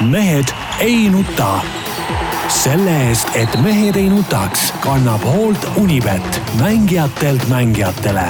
mehed ei nuta. selle eest, et mehed ei nutaks, kannab hoolt Unibet, mängijatelt mängijatele.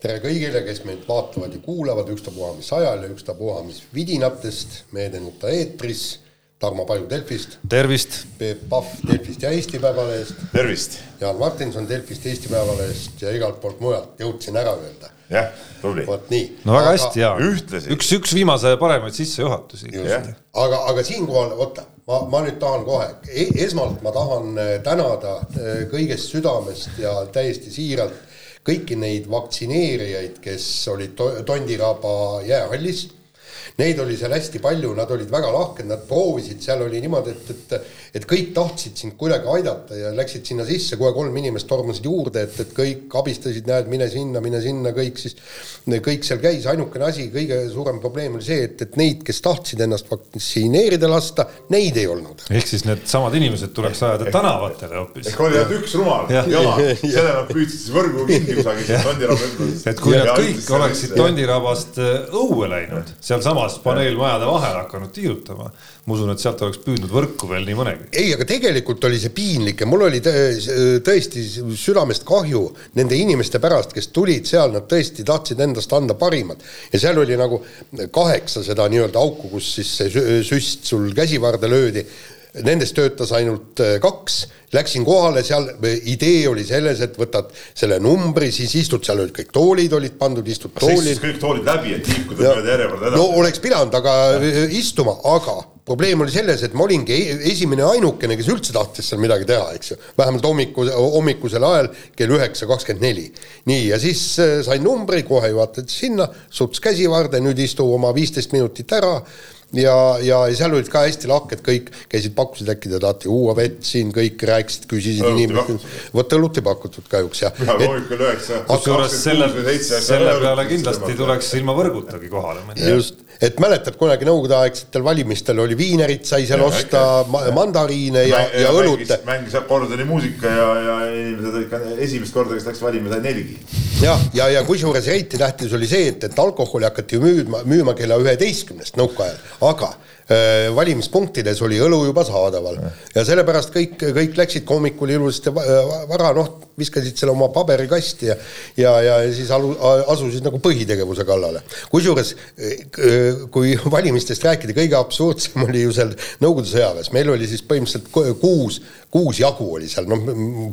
tere kõigile, kes meid vaatavad ja kuulavad, ükstapuha mis ajal ja ükstapuha mis vidinatest, Mehed ei nuta eetris Tarmo Paju Delfist. tervist. Peep Pahv Delfist ja Eesti Päevalehest. tervist. Jaan Martinson Delfist, Eesti Päevalehest ja igalt poolt mujalt, jõudsin ära öelda. Jah, tubli. vot nii. no väga aga, hästi ja ühtlasi. üks, üks viimase paremaid sissejuhatusi. aga, aga siinkohal, oota, ma, ma nüüd tahan kohe e, esmalt ma tahan äh, tänada äh, kõigest südamest ja täiesti siiralt kõiki neid vaktsineerijaid, kes olid Tondiraba jäähallis Neid oli seal hästi palju, nad olid väga lahked, nad proovisid, seal oli niimoodi, et, et et kõik tahtsid sind kuidagi aidata ja läksid sinna sisse, kohe kolm inimest tormasid juurde, et, et kõik abistasid, näed, mine sinna, mine sinna, kõik siis, kõik seal käis, ainukene asi, kõige suurem probleem oli see, et, et neid, kes tahtsid ennast vaktsineerida lasta, neid ei olnud. ehk siis needsamad inimesed tuleks ajada tänavatele hoopis. ehk oli ainult üks rumal jama, selle nad püüdsid siis võrgu kinni kusagil Tondiraba ümber. et kui nad kõik oleksid Tondirabast õue läinud, sealsamas samas paneelmajade vahel hakanud tiirutama. ma usun, et sealt oleks püüdnud võrku veel nii mõnegi. ei, aga tegelikult oli see piinlik ja mul oli tõesti südamest kahju nende inimeste pärast, kes tulid seal, nad tõesti tahtsid endast anda parimat. ja seal oli nagu kaheksa seda nii-öelda auku, kus siis see süst sul käsivarde löödi nendest töötas ainult äh, kaks, läksin kohale, seal idee oli selles, et võtad selle numbri, siis istud, seal olid kõik toolid olid pandud, istud toolil. kõik toolid läbi, et liikuda mööda järjekorda edasi. no oleks pidanud, aga ja. istuma, aga probleem oli selles, et ma olingi e-, esimene ainukene, kes üldse tahtis seal midagi teha, eks ju. vähemalt hommiku, hommikusel ajal kell üheksa kakskümmend neli. nii, ja siis äh, sain numbri, kohe juhatati sinna, suts käsivarde, nüüd istu oma viisteist minutit ära ja, ja seal olid ka hästi lahked kõik, käisid, pakkusid, äkki te tahate juua vett siin, kõik rääkisid, küsisid inimesed. vot õlut ei pakutud kahjuks jah. hommikul üheksa. kusjuures selle, selle peale kindlasti tuleks ilma võrgutagi kohale minna. just, et mäletad kunagi nõukogudeaegsetel valimistel oli viinerit sai seal ja, osta, mandariine ja, ja, ja õlut. mängis akordoni muusika ja, ja inimesed ikka esimest korda, kes läks valima, sai neligi. Jah, ja, ja, ja kusjuures eriti tähtis oli see, et, et alkoholi hakati müüma, müüma kella üheteistkümnest nõukaajal. Aga äh, valimispunktides oli õlu juba saadaval. Ja sellepärast kõik, kõik läksid hommikul ilusasti vara, noh, viskasid selle oma paberikasti ja ja, ja siis alu, asusid nagu põhitegevuse kallale. kusjuures, äh, kui valimistest rääkida, kõige absurdsem oli ju seal Nõukogude sõjaväes, meil oli siis põhimõtteliselt kuus kuus jagu oli seal, noh,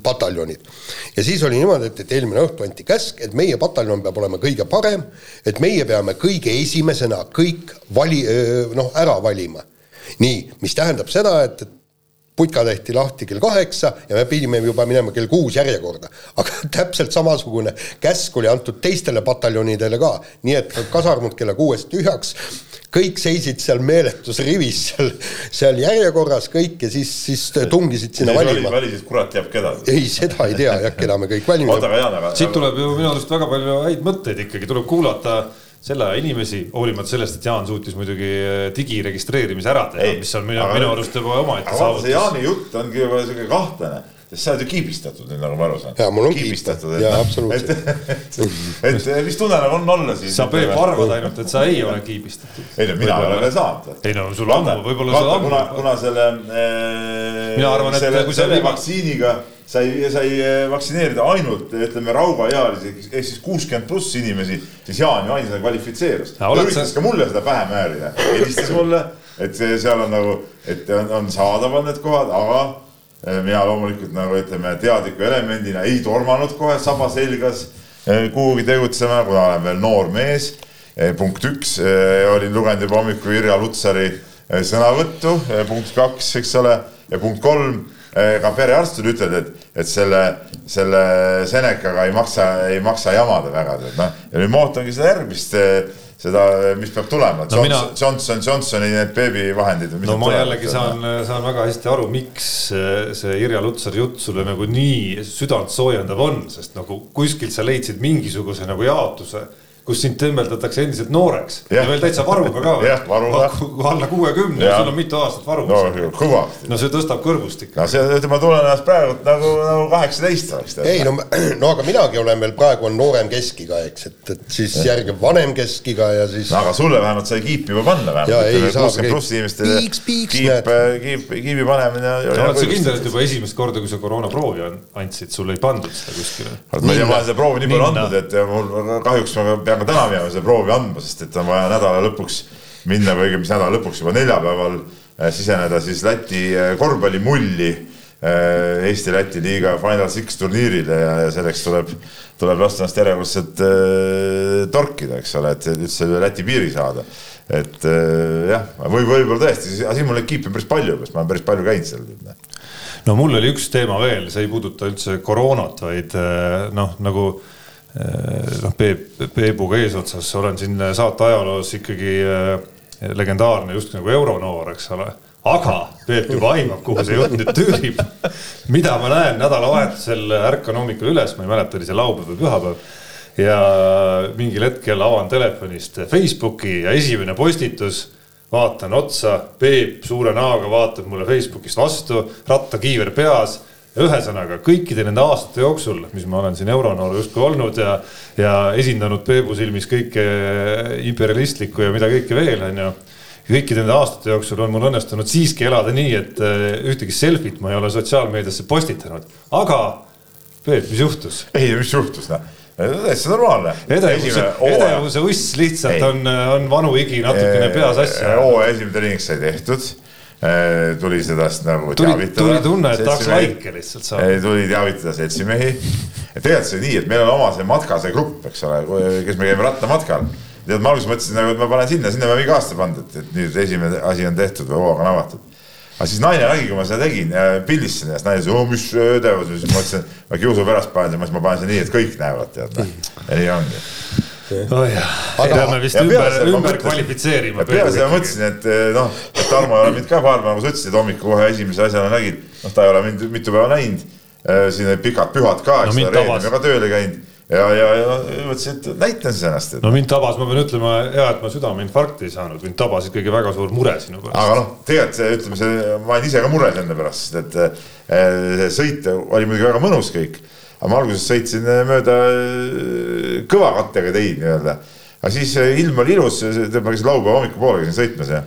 pataljonid. ja siis oli niimoodi, et, et eelmine õhtu anti käsk, et meie pataljon peab olema kõige parem, et meie peame kõige esimesena kõik vali, noh, ära valima. nii, mis tähendab seda, et, et putka tehti lahti kell kaheksa ja me pidime juba minema kell kuus järjekorda. aga täpselt samasugune käsk oli antud teistele pataljonidele ka, nii et kasarmud kella kuuest tühjaks, kõik seisid seal meeletus rivis seal, seal järjekorras kõik ja siis, siis tungisid sinna valima. valisid kurat teab keda. ei, seda ei tea jah, keda me kõik aga. siit tuleb ju minu arust väga palju häid mõtteid ikkagi, tuleb kuulata selle aja inimesi, hoolimata sellest, et Jaan suutis muidugi digiregistreerimise ära teha, mis on minu, minu arust juba omaette saavutus. Jaani jutt ongi juba siuke kahtlane sest sa oled ju kiibistatud nüüd, nagu ma aru saan. jaa, mul on kiibistatud. jaa, absoluutselt. et, et, et mis tunne nagu on olla siis? sa Peep arvad ainult, et sa ei ole kiibistatud. ei no mina ei ole veel saanud. ei no sul ammu, võib-olla sul ammu. kuna, kuna selle äh,. mina arvan, et selle, kui selle vaktsiiniga sai, sai vaktsineerida ainult ütleme rauaealisi ehk siis kuuskümmend pluss inimesi, siis Jaan ju ainsana kvalifitseerus. ta üritas ka mulle seda pähe määrida, helistas mulle, et seal on nagu, et on, on saadaval need kohad, aga Eh, mina loomulikult nagu ütleme, teadliku elemendina ei tormanud kohe saba selgas eh, kuhugi tegutsema, kuna olen veel noor mees. Eh, punkt üks, olin lugenud juba hommikul Irja Lutsari sõnavõttu, punkt kaks, eks ole, ja punkt kolm, ka perearstid ütlevad, et, et selle, selle Senekaga ei maksa, ei maksa jamada väga, tead noh. ja nüüd ma ootangi seda järgmist seda, mis peab tulema no, Johnson, mina... Johnson, Johnsoni need beebivahendid. no ma jällegi saan, saan väga hästi aru, miks see Irja Lutsari jutt sulle nagu nii südant soojendav on, sest nagu kuskilt sa leidsid mingisuguse nagu jaotuse kus sind tembeldatakse endiselt nooreks Jah. ja veel täitsa varuga ka Jah, varuga. alla kuuekümne ja sul on mitu aastat varu no kõvasti. no see tõstab kõrvust ikka. no see, ütleme, ma tunnen ennast praegu nagu, nagu kaheksateist oleks. ei no, no aga minagi olen veel praegu on noorem keskiga, eks, et, et siis järgib vanem keskiga ja siis no aga sulle vähemalt sai kiip juba panna vähemalt. saa, kuuskümmend pluss inimestele piiks, piiks, kiip, kiip, kiibi panemine. oled sa kindel, et juba esimest korda, kui sa koroonaproovi an- andsid, sul ei pandud seda kuskile? ma ei tea, ma olen seda proovi nii palju andnud, et mul kahjuks ma pean ka täna minema seda proovi andma, sest et on vaja nädala lõpuks minna või õigemini nädala lõpuks juba neljapäeval eh, siseneda siis Läti eh, korvpallimulli eh, Eesti-Läti liiga Final Six turniirile ja, ja selleks tuleb, tuleb lasta ennast järjekordselt äh, torkida, eks ole, et üldse Läti piiri saada. et äh, jah, või võib-olla tõesti, aga siin mul neid kiipe päris palju, sest ma olen päris palju käinud seal. no mul oli üks teema veel, see ei puuduta üldse koroonat, vaid noh, nagu eh, noh, Peep, Peebuga eesotsas olen siin saate ajaloos ikkagi eh, legendaarne just nagu euronoor, eks ole. aga Peep juba aimab, kuhu see jutt nüüd tüürib. mida ma näen nädalavahetusel, ärkan hommikul üles, ma ei mäleta, oli see laupäev või pühapäev ja mingil hetkel avan telefonist Facebooki ja esimene postitus vaatan otsa, Peep suure näoga vaatab mulle Facebookist vastu, rattakiiver peas. Ühesõnaga kõikide nende aastate jooksul, mis ma olen siin euronoor justkui olnud ja, ja esindanud Peebu silmis kõike imperialistlikku ja mida kõike veel, onju kõikide nende aastate jooksul on mul õnnestunud siiski elada nii, et eh, ühtegi selfit ma ei ole sotsiaalmeediasse postitanud, aga Peep, mis juhtus? ei, mis juhtus, noh, täitsa normaalne. edevuse, edevuse uss lihtsalt Ei. on, on vanu higi natukene pea sassi. hooaja esimene treening sai tehtud. Tuli sellest nagu teavitada. tuli tunne, et tahaks laike lihtsalt saada. tuli teavitada seltsimehi. tegelikult see nii, et meil on oma see matka, see grupp, eks ole, kes me käime rattamatkal. tead, ma alguses mõtlesin nagu, et ma panen sinna, sinna ma iga aasta pannud, et, et nüüd esimene asi on tehtud või hooaeg on avatud. aga siis naine nägi, kui ma seda tegin, pildistasin ennast, naine ütles, oo mis ödevus, siis ma mõtlesin, ma kiusu pärast panen, siis ma panen seda nii, et kõik näevad, tead. ja nii ongi oh jah, peame vist ja ümber ma ümber kvalifitseerima. ja peale seda mõtlesin, et eh, noh, et Tarmo ei ole mind ka paar päeva, nagu sa ütlesid, hommikul kohe esimese asjana nägid, noh, ta ei ole mind mitu päeva näinud. siin olid pikad pühad ka, No eks ole, reedel tabas. me ka tööle käinud ja, ja, ja mõtlesin, et näitan siis ennast, et no mind tabas, ma pean ütlema, hea, et ma südameinfarkti ei saanud, mind tabas ikkagi väga suur mure sinu pärast. aga noh, tegelikult ütleme see, ma olen ise ka mures enne pärast, sest et eh, see sõit oli muidugi väga mõnus kõik. Aga ma alguses sõitsin mööda eh, kõva kattega teid nii-öelda. aga siis eh, ilm oli ilus, ma käisin laupäeva hommikupoole käisin sõitmas ja,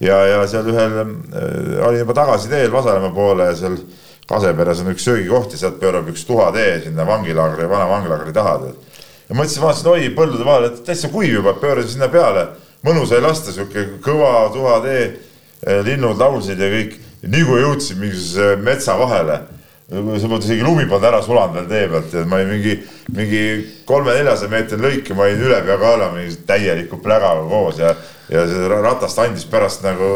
ja, ja seal ühel äh, olin juba tagasiteel Vasalemma poole ja seal Kaseperes on üks söögikoht ja sealt pöörab üks tuhatee sinna vangilaagri, vana vangilaagri taha ja mõtlesin, vaatasin, oi põldude vahel, et täitsa kuiv juba, pöörasin sinna peale. mõnus sai lasta, sihuke kõva tuhatee, linnud laulsid ja kõik. nii kui jõudsin mingisuguse metsa vahele, sa mõtled isegi lumi polnud ära sulanud veel tee pealt ja ma olin mingi, mingi kolme-neljasaja meetri lõike, ma olin üle pea kaela mingi täieliku plägaga koos ja, ja see ratast andis pärast nagu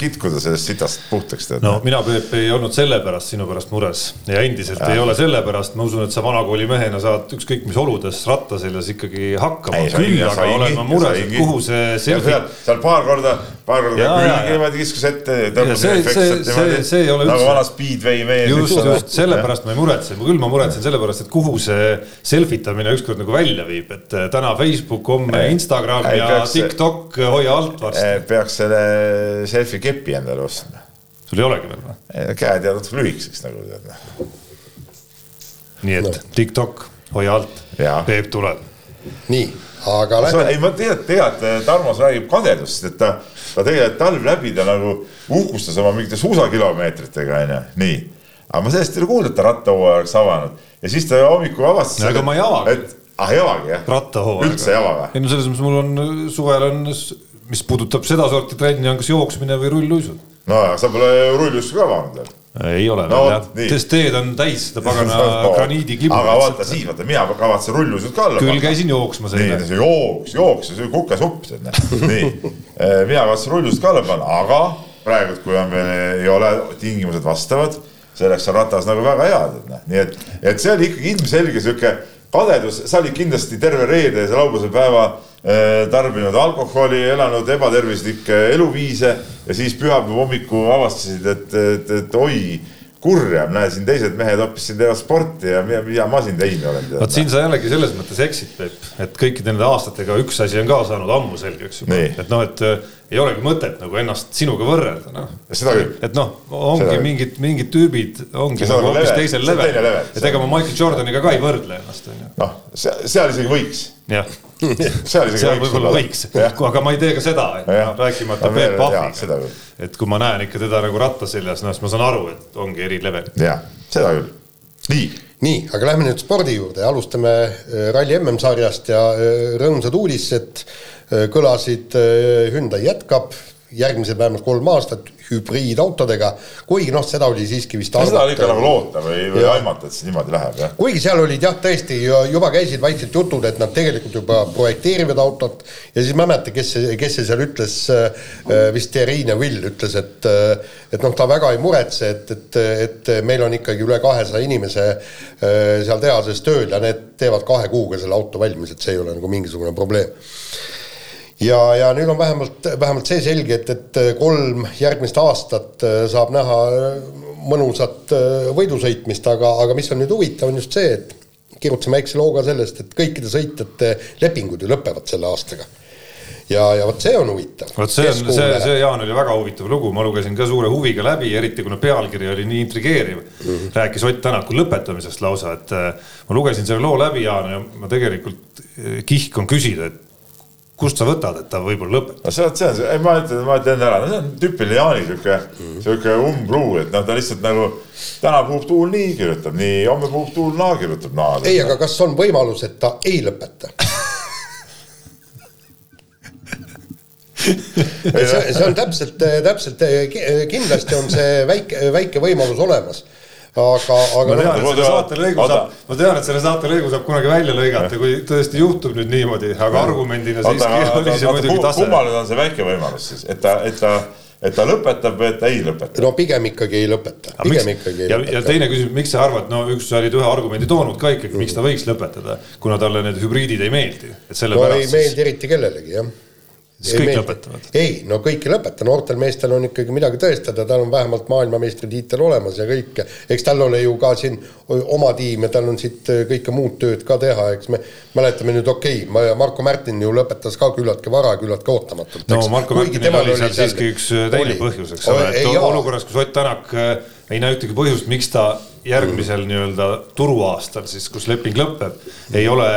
kitkuda sellest sitast puhtaks no mina, Peep, ei olnud sellepärast sinu pärast mures ja endiselt ja. ei ole sellepärast, ma usun, et sa vanakooli mehena saad ükskõik mis oludes ratta seljas ikkagi hakkama. Küll aga olen ma mures, et kuhu see selfie seal, seal paar korda, paar korda külge niimoodi kiskus ette. See- see- see- see ei ole nagu üldse- vana Speedway mees. just, just sellepärast ma ei muretse, küll ma muretsen sellepärast, et kuhu see selfie tamine ükskord nagu välja viib, et eh, täna Facebook, homme. Instagram ja TikTok, hoia alt varsti. peaks selle selfie kepi endale ostma. sul ei olegi veel või? käed jäävad natuke lühikeseks nagu tead. nii et TikTok, hoia alt Peep tuleb. nii, aga lähme, ei, ma tean, tead, Tarmos räägib kadedust, et ta, ta tegelikult talv läbi ta nagu uhkustas oma mingite suusakilomeetritega onju, nii. aga ma sellest ei ole kuulnud, et ta rattahooaja oleks avanud ja siis ta hommikul avastas. No ega ma ei avagi. et ah ei avagi jah? rattahooaega. üldse ei ava või? ei no selles mõttes mul on suvel on, mis puudutab sedasorti trenni, on kas jooksmine või rulluisud. no aga sa pole rullussu ka avanud veel. ei ole No veel jah nii., sest teed on täis seda pagana graniidiklibu. aga vaata siis, vaata mina kavatsen rullusud ka alla küll käisin jooksmas nii, eile. see jooks, jooks, see kukesupp, tead näe. nii, mina kavatsen rullused ka alla panna, aga praegu, kui on veel, ei ole tingimused vastavad, selleks on ratas nagu väga hea, tead näe, nii et, et see oli ikkagi ilmselge sihuke kadedus, sa olid kindlasti terve reede ja laupäevase päeva eh, tarbinud alkoholi, elanud ebatervislikke eluviise ja siis pühapäeva hommikul avastasid, et, et, et oi, kurjam, näe siin teised mehed hoopis siin teevad sporti ja mida, mida ma siin teinud olen. vot siin sa jällegi selles mõttes eksid, Peep, et kõikide nende aastatega üks asi on ka saanud ammu selgeks juba, et noh, et äh, ei olegi mõtet nagu ennast sinuga võrrelda, noh. et noh, ongi mingid, mingid tüübid ongi nagu hoopis teisel level, et ega ma Michael Jordaniga ka ei võrdle ennast, on ju. noh, seal isegi võiks. jah seal, seal võib-olla võiks, aga ma ei tee ka seda, et ja. rääkimata Peep Pahvist, et kui ma näen ikka teda nagu ratta seljas, noh siis ma saan aru, et ongi eri level. jah, seda küll, nii. nii, aga lähme nüüd spordi juurde, alustame äh, ralli MM-sarjast ja äh, rõõmsad uudised. Äh, kõlasid, Hyundai jätkab. Järgmised vähemalt kolm aastat hübriidautodega, kuigi noh, seda oli siiski vist seda oli ikka nagu loota või, või aimata, et see niimoodi läheb, jah. kuigi seal olid jah, tõesti juba käisid vaikselt jutud, et nad tegelikult juba projekteerivad autot ja siis ma ei mäleta, kes see, kes see seal ütles, äh, vist Thierry Neville ütles, et äh, et noh, ta väga ei muretse, et, et, et meil on ikkagi üle kahesaja inimese äh, seal tehases tööl ja need teevad kahe kuuga selle auto valmis, et see ei ole nagu mingisugune probleem ja, ja nüüd on vähemalt, vähemalt see selge, et, et kolm järgmist aastat äh, saab näha äh, mõnusat äh, võidusõitmist, aga, aga mis on nüüd huvitav, on just see, et kirjutasime väikse loo ka sellest, et kõikide sõitjate lepingud ju lõpevad selle aastaga ja, ja vot see on huvitav. vot see on, see, see Jaan oli väga huvitav lugu, ma lugesin ka suure huviga läbi, eriti kuna pealkiri oli nii intrigeeriv mm. -hmm. rääkis Ott Tänaku lõpetamisest lausa, et ma lugesin selle loo läbi, Jaan, ja ma tegelikult kihk on küsida, et kust sa võtad, et ta võib-olla lõpetab? no see on, see on, ei ma ütlen, ma ütlen ära, no see on tüüpiline Jaani sihuke mm., sihuke umbluu, et noh, ta lihtsalt nagu täna puhub tuul nii, kirjutab nii, homme puhub tuul naa, kirjutab naa. ei, aga kas on võimalus, et ta ei lõpeta see, see on täpselt, täpselt kindlasti on see väike, väike võimalus olemas aga, aga. ma tean, et selle saatelõigu saab, ma tean, et selle saatelõigu saab kunagi välja lõigata, kui tõesti juhtub nüüd niimoodi, aga argumendina siiski oli see muidugi tase. kummal on see väike võimalus siis, et ta, et ta et ta lõpetab või et ta ei lõpeta? no pigem ikkagi ei lõpeta, pigem miks, ikkagi ei ja, lõpeta. ja teine küsimus, miks sa arvad, no üks sa olid ühe argumendi toonud ka ikkagi, miks ta võiks lõpetada, kuna talle need hübriidid ei meeldi, et sellepärast. no ei meeldi eriti kellelegi jah siis kõik meeldi. lõpetavad? ei, no kõik ei lõpeta, noortel meestel on ikkagi midagi tõestada, tal on vähemalt maailmameistritiitel olemas ja kõik. eks tal ole ju ka siin oma tiim ja tal on siit kõike muud tööd ka teha, eks me mäletame nüüd, okei okay,, Marko Märtin ju lõpetas ka küllaltki vara, küllaltki ootamatult. no Marko Märtinil oli seal siiski üks teine põhjus, eks ole, et olukorras, kus Ott Tänak äh, ei näe ühtegi põhjust, miks ta järgmisel mm. nii-öelda turuaastal siis, kus leping lõpeb, ei ole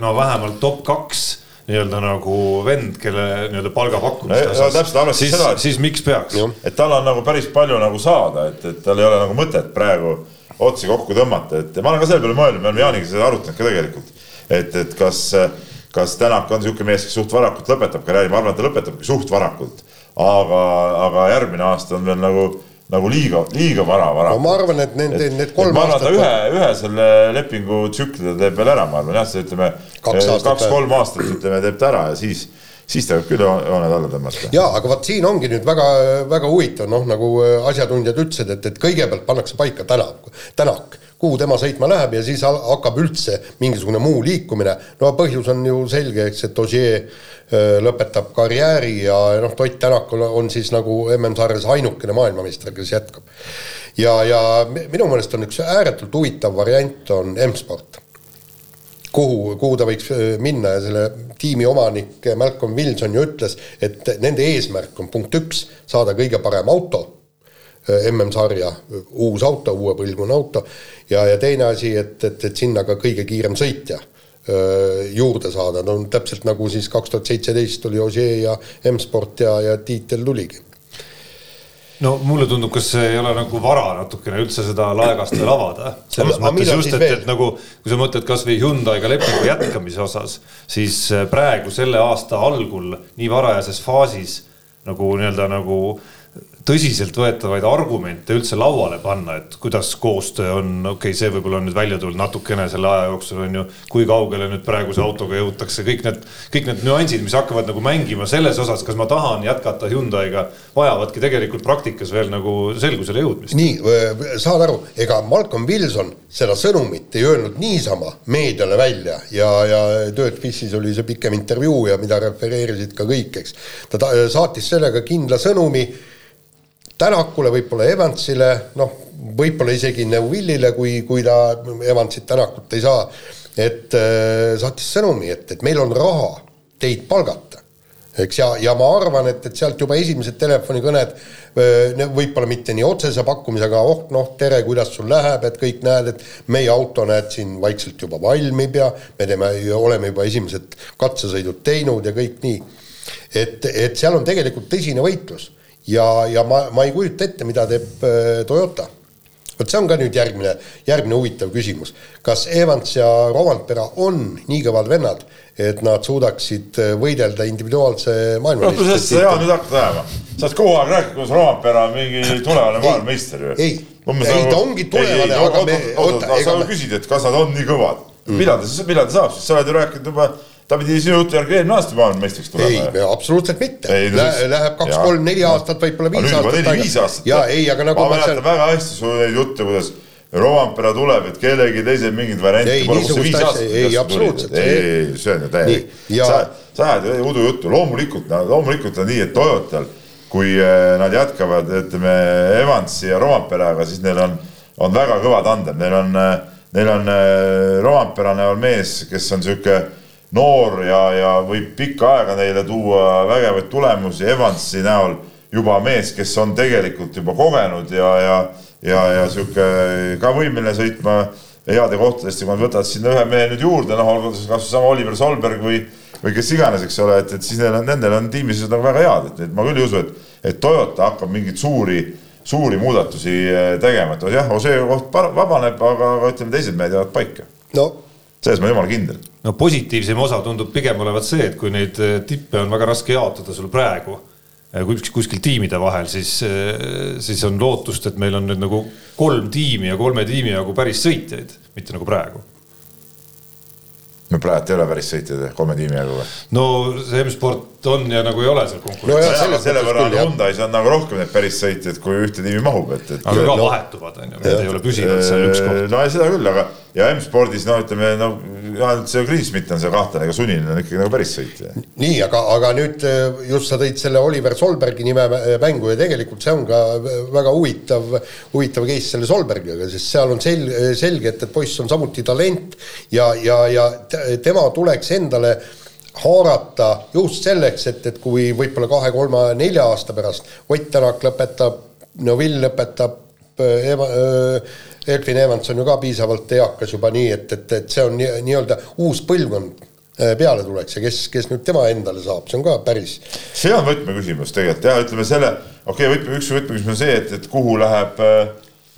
no vähemalt top kaks nii-öelda nagu vend, kelle nii-öelda palgapakkumist no, no, siis, siis miks peaks? et tal on nagu päris palju nagu saada, et, et tal ei ole nagu mõtet praegu otsi kokku tõmmata, et ma olen ka selle peale mõelnud, me oleme Jaaniga seda arutanud ka tegelikult. et, et kas, kas Tänak on niisugune mees, kes suht varakult lõpetab karjääri, ma arvan, et ta lõpetabki suht varakult. aga, aga järgmine aasta on veel nagu nagu liiga, liiga vara, vara. no ma arvan, et need, need kolm et aastat. ühe, ühe selle lepingu tsükli ta teeb veel ära, ma arvan jah, see ütleme kaks-kolm kaks, aastat ütleme teeb ta ära ja siis, siis ta võib küll jooned alla tõmmata. ja, aga vot siin ongi nüüd väga, väga huvitav, noh nagu äh, asjatundjad ütlesid, et, et kõigepealt pannakse paika Tänak, Tänak kuhu tema sõitma läheb ja siis hakkab üldse mingisugune muu liikumine. no põhjus on ju selge, eks, et Ogier Äh, lõpetab karjääri ja noh, Ott Tänak on, on siis nagu MM-sarjas ainukene maailmameister, kes jätkab. ja, ja minu meelest on üks ääretult huvitav variant on M-sport. Kuhu, kuhu ta võiks äh, minna ja selle tiimi omanik Malcolm Wilson ju ütles, et nende eesmärk on punkt üks, saada kõige parem auto äh, MM-sarja, uus auto, uue põlvkonna auto ja, ja teine asi, et, et, et sinna ka kõige kiirem sõitja juurde saada, no täpselt nagu siis kaks tuhat seitseteist oli Ožee ja M-sport ja, ja tiitel tuligi no mulle tundub, kas ei ole nagu vara natukene üldse seda laegast veel avada. selles aga, mõttes just, et, et nagu kui sa mõtled kasvõi Hyundai'ga lepingu jätkamise osas, siis praegu selle aasta algul nii varajases faasis nagu nii-öelda nagu tõsiseltvõetavaid argumente üldse lauale panna, et kuidas koostöö on, okei okay,, see võib-olla on nüüd välja tulnud natukene selle aja jooksul on ju, kui kaugele nüüd praeguse autoga jõutakse, kõik need, kõik need nüansid, mis hakkavad nagu mängima selles osas, kas ma tahan jätkata Hyundai'ga, vajavadki tegelikult praktikas veel nagu selgusele jõudmist. nii, saad aru, ega Malcolm Wilson seda sõnumit ei öelnud niisama meediale välja ja, ja Dirtfishis oli see pikem intervjuu ja mida refereerisid ka kõik, eks. ta saatis sellega kindla sõnumi Tänakule, võib-olla Evansile, noh, võib-olla isegi Neuwillile, kui, kui ta Evansit, Tänakut ei saa, et äh, saatis sõnumi, et, et meil on raha teid palgata. Eks ja, ja ma arvan, et, et sealt juba esimesed telefonikõned võib-olla mitte nii otsese pakkumisega, oh noh, tere, kuidas sul läheb, et kõik näed, et meie auto näed siin vaikselt juba valmib ja me teeme, oleme juba esimesed katsesõidud teinud ja kõik nii. et, et seal on tegelikult tõsine võitlus ja, ja ma, ma ei kujuta ette, mida teeb Toyota vot see on ka nüüd järgmine, järgmine huvitav küsimus. kas Evans ja Rovanpera on nii kõvad vennad, et nad suudaksid äh, võidelda individuaalse maailmameistrite no, sa Jaan nüüd hakkad ajama. sa oled kogu aeg rääkinud, kuidas Roompere on mingi tulevane maailmameister ju. ei, ei ta ongi tulevane, aga me. oota, sa küsid, et kas nad on nii kõvad mm.. millal ta siis, millal ta saab, sest sa oled ju rääkinud juba ta pidi sinu jutu järgi eelmine aasta maailmameistriks tulema. ei, absoluutselt mitte. Läheb kaks-kolm-neli aastat, võib-olla viis aastat. neli-viis aastat. ja ei, aga nagu ma mäletan väga hästi su neid jutte, kuidas Rovampere tuleb, et kellelgi teisel mingit varianti ei, pole, kus see viis aastat. ei, absoluutselt. ei, ei, see on ju täielik. sa, sa ajad ju udujuttu, loomulikult, loomulikult on nii, et Toyotal, kui eh, nad jätkavad, ütleme Evansi ja Rovamperaga, siis neil on, on väga kõva tandem, neil on, eh, neil on eh, Rovampera näol mees, kes on sihuke noor ja, ja võib pikka aega neile tuua vägevaid tulemusi, Evansi näol. Juba mees, kes on tegelikult juba kogenud ja, ja ja, ja sihuke ka võimeline sõitma heade kohtadest. Ja kui nad võtavad sinna ühe mehe nüüd juurde, noh, olgu see kasvõi sama Oliver Solberg või, või kes iganes, eks ole, et, et siis neil on, nendel on tiimis nagu väga head, et, et ma küll ei usu, et, et Toyota hakkab mingeid suuri, suuri muudatusi eh, tegema, et jah, Osee koht vabaneb, aga, aga ütleme, teised mehed jäävad paika. no selles ma olen jumala kindel. no positiivsem osa tundub pigem olevat see, et kui neid eh, tippe on väga raske jaotada sul praegu kuskil tiimide vahel, siis, siis on lootust, et meil on nüüd nagu kolm tiimi ja kolme tiimi jagu päris sõitjaid, mitte nagu praegu no praegu ei ole päris sõitjaid kolme tiimi jagu või? no see M-sport on ja nagu ei ole seal konkurentsi no. selle, selle võrra on Hyundai's on nagu rohkem neid päris sõitjaid, kui ühte tiimi mahub, et, et. aga ka no, vahetuvad on ju, need ei ole püsivad seal üks koht. no seda küll, aga ja M-spordis no ütleme no ainult see Green Smith on seal kahtlane, aga Suninen on ikkagi nagu päris sõitja. nii, aga, aga nüüd äh, just sa tõid selle Oliver Solbergi nime mängu ja tegelikult see on ka väga huvitav, huvitav case selle Solbergiga, sest seal on sel-, selge, et, et poiss on samuti talent ja, ja, ja tema tuleks endale haarata just selleks, et, et kui võib-olla kahe-kolme-nelja aasta pärast Ott Tänak lõpetab, Neville lõpetab, äh, Eva, äh, Elfin Evans on ju ka piisavalt eakas juba nii, et, et, et see on nii-öelda nii uus põlvkond äh, peale tuleks ja kes, kes nüüd tema endale saab, see on ka päris. see on võtmeküsimus tegelikult jah, ütleme selle, okei okay,, võtme, üks võtmeküsimus on see, et, et kuhu läheb äh,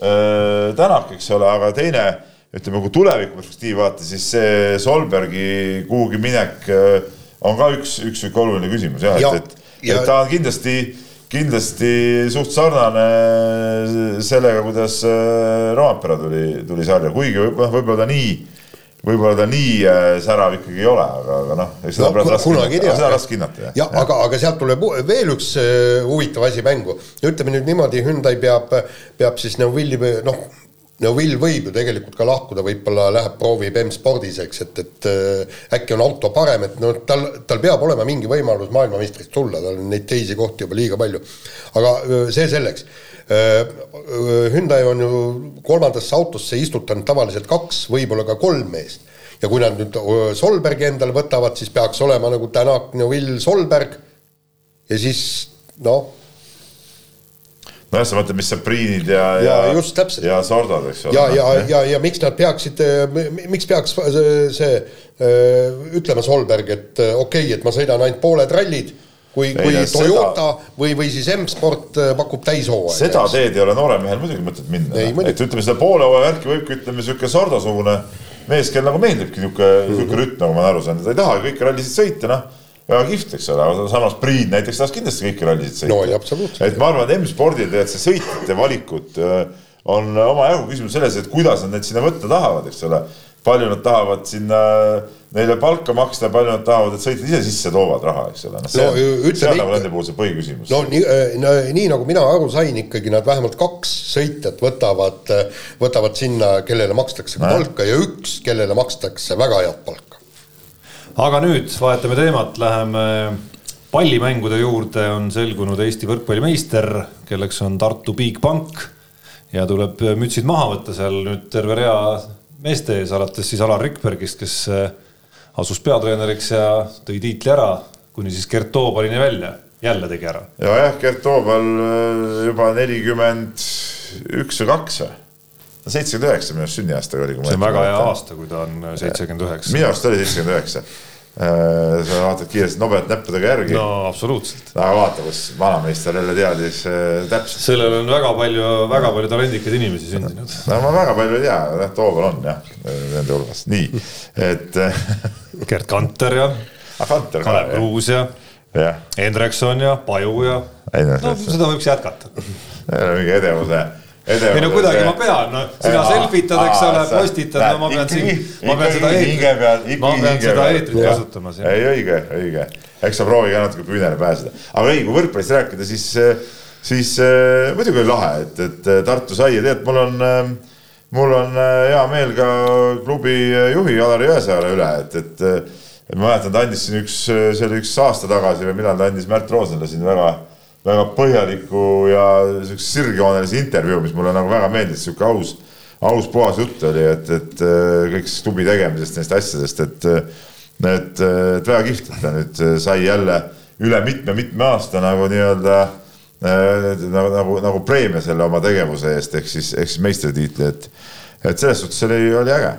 äh, Tänak, eks ole, aga teine, ütleme, kui tuleviku perspektiivi vaadata, siis see Solbergi kuhugi minek äh, on ka üks, üks sihuke oluline küsimus jah ja,, et, et, et ta on kindlasti kindlasti suht sarnane sellega, kuidas äh, Roompere tuli, tuli sarja, kuigi võib-olla võib ta nii, võib-olla ta nii äh, särav ikkagi ei ole, aga, aga noh, eks seda no, pole raske hinnata, seda raske hinnata, jah. jah, aga, aga sealt tuleb veel üks äh, huvitav asi mängu. ütleme nüüd niimoodi, Hyundai peab, peab siis Neuvilli, noh no Will võib ju tegelikult ka lahkuda, võib-olla läheb proovib M-spordis, eks, et, et äh, äkki on auto parem, et noh, tal, tal peab olema mingi võimalus maailmameistriks tulla, tal on neid teisi kohti juba liiga palju. aga äh, see selleks äh,. Hyundai on ju kolmandasse autosse istutanud tavaliselt kaks, võib-olla ka kolm meest. ja kui nad nüüd Solbergi endale võtavad, siis peaks olema nagu Tänak, Will, Solberg ja siis noh nojah, sa mõtled, mis Sapriinid ja, ja, ja just täpselt. ja Sordad, eks ole. ja, ja, ja, ja, ja miks nad peaksid, miks peaks see, see ütlema Solberg, et okei okay,, et ma sõidan ainult pooled rallid kui, kui ei, Toyota seda, või, või siis M-sport pakub täishooaega. seda teed ei ole noorel mehel muidugi mõtet minna. et ütleme, seda poole hooaja värki võibki, ütleme, niisugune Sordasugune mees, kel nagu meeldibki niisugune niisugune rütm, nagu ma aru saanud, ta ei taha kõiki rallisid sõita, noh väga kihvt, eks ole, aga samas Priit näiteks tahaks kindlasti kõiki rallisid sõita. no et ma arvan, et M-spordil tegelikult see sõitjate valikud äh, on omajagu küsimus selles, et kuidas nad neid sinna võtta tahavad, eks ole. palju nad tahavad sinna neile palka maksta palju nad tahavad, et sõitjad ise sisse toovad raha, eks ole. noh, see no, on, see on nende puhul see põhiküsimus. no nii äh, no,, nii nagu mina aru sain, ikkagi nad vähemalt kaks sõitjat võtavad, võtavad sinna, kellele makstakse ka palka ja üks, kellele makstakse väga head palka aga nüüd vahetame teemat, läheme pallimängude juurde on selgunud Eesti võrkpallimeister, kelleks on Tartu Bigbank ja tuleb mütsid maha võtta seal nüüd terve rea meeste ees, alates siis Alar Rikbergist, kes asus peatreeneriks ja tõi tiitli ära, kuni siis Gert Toobalini välja, jälle tegi ära. ja jah, Gert Toobal juba nelikümmend üks või kaks või? Seitsekümmend üheksa minu arust sünniaastaga oli. see on väga hea aasta, kui ta on seitsekümmend üheksa. minu arust oli seitsekümmend üheksa. Äh, sa vaatad kiiresti nobedalt näppudega järgi. no absoluutselt. aga vaata, kus vanameister jälle teadis äh, täpselt. sellel on väga palju, väga palju talendikaid inimesi sündinud. no ma väga palju ei tea, jah, Tooval on jah, nende hulgas, nii, et Gerd Kanter ja ah, Kalev Kruus ja Hendrikson ja Paju ja no seda võiks jätkata. mingi edevuse ei no kuidagi ma pean, no sina selfitad, eks ole, postitad, no ma pean siin, ma pean seda eetrit, ma pean seda eetrit kasutama siin. ei, õige, õige, eks sa proovi ka natuke püünele pääseda, aga ei, kui võrkpallist rääkida, siis, siis äh, muidugi oli lahe, et, et Tartu sai ja tead, mul on äh, mul on hea meel ka klubi juhi Alari Jõesaare üle, et, et ma mäletan, ta andis siin üks, see oli üks aasta tagasi või millal ta andis Märt Roosnale siin väga väga põhjaliku ja siukse sirgjoonelise intervjuu, mis mulle nagu väga meeldis, sihuke aus, aus puhas jutt oli, et, et äh, kõik siis klubi tegemisest, neist asjadest, et, et, et väga kihvt, et ta nüüd sai jälle üle mitme-mitme aasta nagu nii-öelda äh, nagu, nagu, nagu preemia selle oma tegevuse eest, ehk siis, ehk siis meistritiitli, et, et selles suhtes oli, oli äge.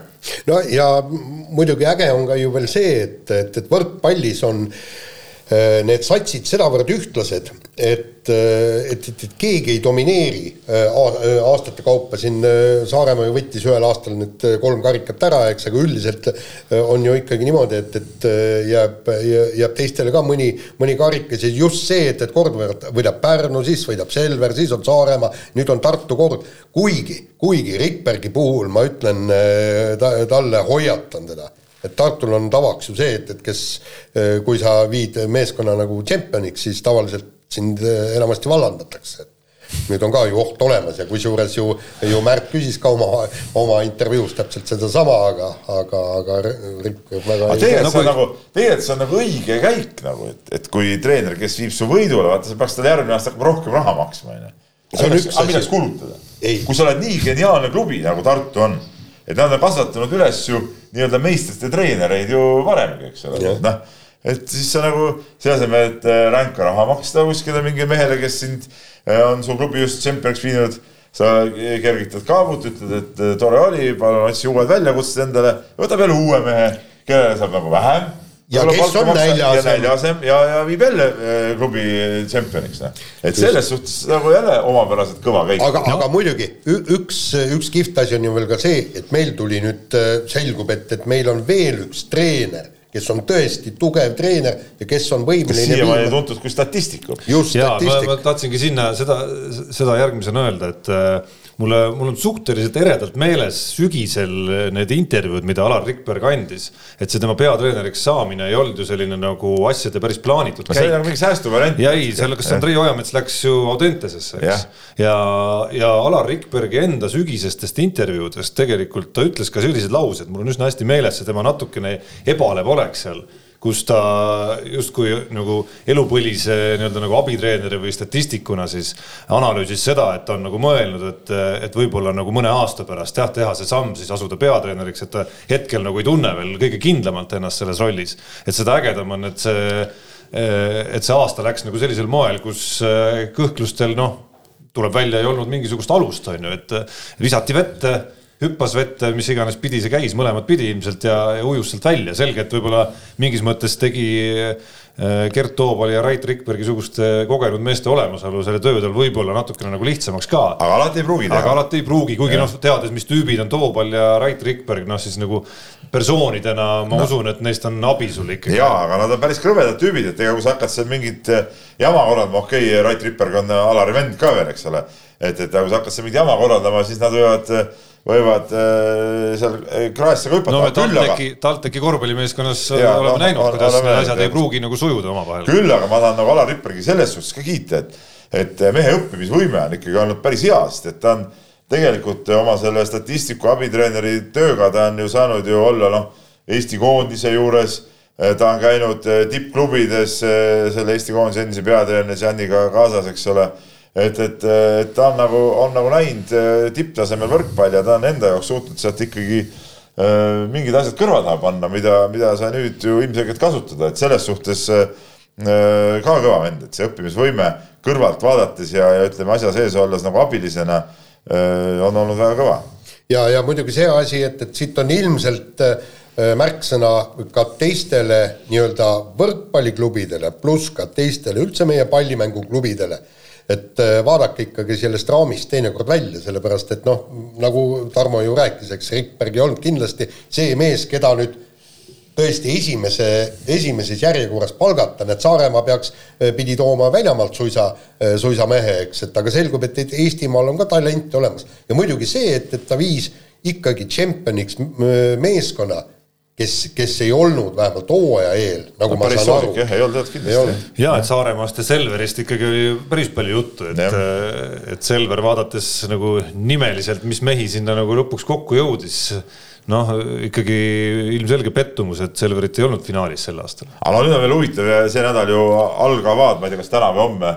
no ja muidugi äge on ka ju veel see, et, et, et võrkpallis on äh, Äh, need satsid sedavõrd ühtlased, et, äh, et, et, et keegi ei domineeri äh, aastate kaupa, siin Saaremaa ju võttis ühel aastal need kolm karikat ära, eks, aga üldiselt on ju ikkagi niimoodi, et, et jääb, jääb teistele ka mõni, mõni karikas ja just see, et, et kord võidab Pärnu, siis võidab Selver, siis on Saaremaa, nüüd on Tartu kord, kuigi, kuigi Rikbergi puhul ma ütlen ta, talle, hoiatan teda et Tartul on tavaks ju see, et, et kes, eh, kui sa viid meeskonna nagu tšempioniks, siis tavaliselt sind eh, enamasti vallandatakse. nüüd on ka ju oht olemas ja kusjuures ju, ju Märt küsis ka oma, oma intervjuus täpselt sedasama, aga, aga, aga Rick väga aga tegelikult see on nagu, tegelikult see on nagu õige käik nagu, et, et kui treener, kes viib su võidule, vaata, sa peaks talle järgmine aasta hakkama rohkem raha maksma, onju. aga milleks kulutada? kui sa oled nii geniaalne klubi, nagu Tartu on et nad on kasvatanud üles ju nii-öelda meistrite treenereid ju varemgi, eks ole, noh. et siis sa nagu selle asemel, et äh, ränka raha maksta kuskile mingile mehele, kes sind äh, on su klubi just tšempioniks viinud, sa kergitad kaabut, ütled, et äh, tore oli, palun otsi uued väljakutsed endale, võtab jälle uue mehe, kellele saab nagu vähem ja kes on näljasem. näljasem ja, ja viib jälle äh, klubi tšempioniks, noh. et selles suhtes nagu jälle omapäraselt kõva käik. aga no., aga muidugi üks, üks kihvt asi on ju veel ka see, et meil tuli nüüd, äh, selgub, et, et meil on veel üks treener kes on tõesti tugev treener ja kes on võimeline. siiamaani tuntud kui statistiku. just, statistik. ma tahtsingi sinna seda, seda järgmisena öelda, et äh, mulle, mul on suhteliselt eredalt meeles sügisel need intervjuud, mida Alar Rikberg andis. et see tema peatreeneriks saamine ei olnud ju selline nagu asjade päris plaanitud no,. see oli nagu mingi säästuvariant. ja ei, seal, kas Andrei Ojamets läks ju Audentesesse, eks. ja, ja Alar Rikbergi enda sügisestest intervjuudest tegelikult ta ütles ka sellised laused, mul on üsna hästi meeles see tema natukene ebalev olek seal kus ta justkui nagu elupõlise nii-öelda nagu abitreeneri või statistikuna siis analüüsis seda, et ta on nagu mõelnud, et, et võib-olla nagu mõne aasta pärast jah, teha see samm siis asuda peatreeneriks, et ta hetkel nagu ei tunne veel kõige kindlamalt ennast selles rollis. et seda ägedam on, et see, et see aasta läks nagu sellisel moel, kus kõhklustel noh, tuleb välja, ei olnud mingisugust alust, on ju, et visati vette hüppas vette, mis iganes pidi see käis, mõlemat pidi ilmselt ja, ja ujus sealt välja, selge, et võib-olla mingis mõttes tegi äh, Gert Toobali ja Rait Rikbergi suguste kogenud meeste olemasolu selle töö tal võib-olla natukene nagu lihtsamaks ka. aga alati ei pruugi teha. aga alati ei pruugi, kuigi noh, teades, mis tüübid on Toobal ja Rait Rikberg, noh siis nagu persoonidena ma no. usun, et neist on abi sul ikkagi. jaa, aga nad on päris krõbedad tüübid, et ega kui sa hakkad seal mingit jama korraldama, okei okay,, Rait Rikberg on Alari vend ka veel, eks ole. Et, et kui sa hakkad seal mingit jama korraldama, siis nad võivad võivad äh, seal äh, kraesse ka hüpata no,. TalTechi, TalTechi korvpallimeeskonnas ja, oleme no, näinud, kuidas need asjad ei pruugi nagu sujuda omavahel. küll, aga ma tahan nagu Alar Rippergi selles suhtes ka kiita, et, et mehe õppimisvõime on ikkagi olnud päris hea, sest et ta on tegelikult oma selle statistiku abitreeneri tööga ta on ju saanud ju olla noh, Eesti koondise juures ta on käinud tippklubides selle Eesti koondise endise peatreeneri Janiga kaasas, eks ole et, et, et ta on nagu, on nagu näinud tipptasemel võrkpalli ja ta on enda jaoks suutnud sealt ikkagi äh, mingid asjad kõrva taha panna, mida, mida sa nüüd ju ilmselgelt kasutada, et selles suhtes äh, ka kõva vend, et see õppimisvõime kõrvalt vaadates ja, ja ütleme asja sees olles nagu abilisena äh, on olnud väga kõva. ja, ja muidugi see asi, et, et siit on ilmselt äh, märksõna ka teistele nii-öelda võrkpalliklubidele, pluss ka teistele üldse meie pallimänguklubidele et äh, vaadake ikkagi sellest raamist teinekord välja, sellepärast et noh, nagu Tarmo ju rääkis, eks Rikberg ei olnud kindlasti see mees, keda nüüd tõesti esimese, esimeses järjekorras palgata, need Saaremaa peaks, eh, pidi tooma väljamaalt suisa, eh, suisa mehe, eks, et aga selgub, et, Eestimaal on ka talenti olemas. ja muidugi see, et, et ta viis ikkagi tšempioniks meeskonna, kes, kes ei olnud vähemalt hooaja eel, nagu no, ma saan aru. jah, ei olnud kindlasti. ja et Saaremaast ja Selverist ikkagi oli päris palju juttu, et, eh, et Selver vaadates nagu nimeliselt, mis mehi sinna nagu lõpuks kokku jõudis noh, ikkagi ilmselge pettumus, et Selverit ei olnud finaalis sel aastal. aga no nüüd on veel huvitav ja see nädal ju algavad, ma ei tea, kas täna või homme,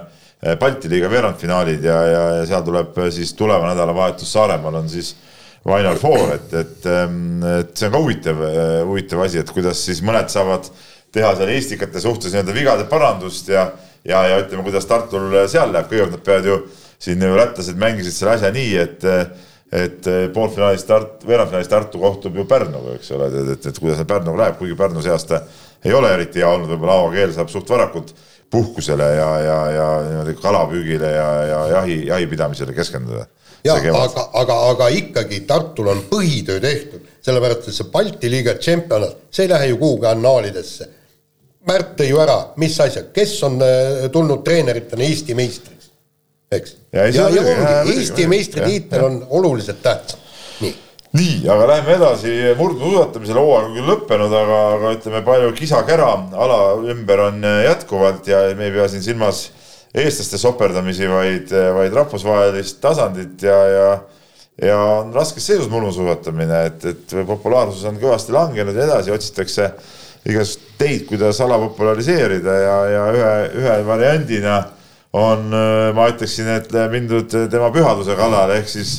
Balti liiga veerandfinaalid ja, ja, ja seal tuleb siis tuleva nädalavahetus Saaremaal on siis Final Four, et, et, ehm, et see on ka huvitav, eh, huvitav asi, et kuidas siis mõned saavad teha seal Eestikate suhtes nii-öelda vigade parandust ja, ja, ja ütleme, kuidas Tartul seal läheb, kõigepealt nad peavad ju siin ju lätlased mängisid selle asja nii, et et poolfinaalis Tart-, veerandfinaalis Tartu kohtub ju Pärnuga, eks ole, et, et, et kuidas Pärnuga läheb, kuigi Pärnu see aasta ei ole eriti hea olnud, võib-olla Aavo Keel saab suht varakult puhkusele ja, ja, ja niimoodi kalapüügile ja, ja jahi, jahipidamisele keskenduda. Ja aga, aga, aga ikkagi Tartul on põhitöö tehtud, sellepärast et see Balti liiga tšempionat, see ei lähe ju kuhugi annaalidesse. Märt tõi ju ära, mis asja, kes on eh, tulnud treeneritena Eesti meistriks? eks. ja, ja, ja, ongi, Eesti meistritiitel on oluliselt tähtsam, nii nii, aga läheme edasi, murdmaasuusatamisel hooaeg on küll lõppenud, aga, aga ütleme, palju kisa-kära ala ümber on jätkuvalt ja me ei pea siin silmas eestlaste soperdamisi, vaid, vaid rahvusvahelist tasandit ja, ja ja on raskes seisus murdmaasuusatamine, et, et populaarsus on kõvasti langenud ja edasi otsitakse igasuguseid teid, kuidas ala populariseerida ja, ja ühe, ühe variandina on, ma ütleksin, et mindud tema pühaduse kallale, ehk siis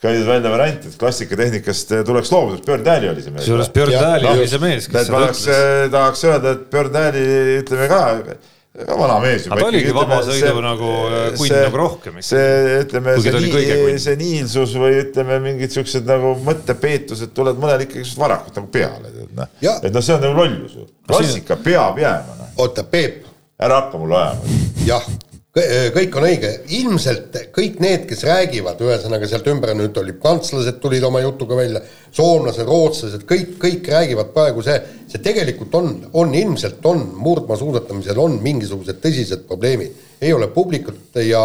käidud välja variant, et klassikatehnikast tuleks loobuda, Björn Dähli oli see mees. kusjuures Björn Dähli oli see mees, kes seda ütles. Tahaks öelda, et Björn Dähli, ütleme ka, ka vana mees. ta oligi vaba sõidu nagu äh, kunn nagu rohkem. see, ütleme, see, nii, see niilsus või ütleme, mingid siuksed nagu mõttepeetused tulevad mõnel ikkagi varakult nagu peale, tead noh. et noh, see on nagu lollus ju. klassika peab jääma. Noh. oota, Peep. ära hakka mulle ajama. jah kõik on õige, ilmselt kõik need, kes räägivad, ühesõnaga sealt ümber nüüd oli prantslased tulid oma jutuga välja, soomlased, rootslased, kõik, kõik räägivad praegu see, see tegelikult on, on ilmselt on murdmaasuusatamisel on mingisugused tõsised probleemid ei ole publikut ja,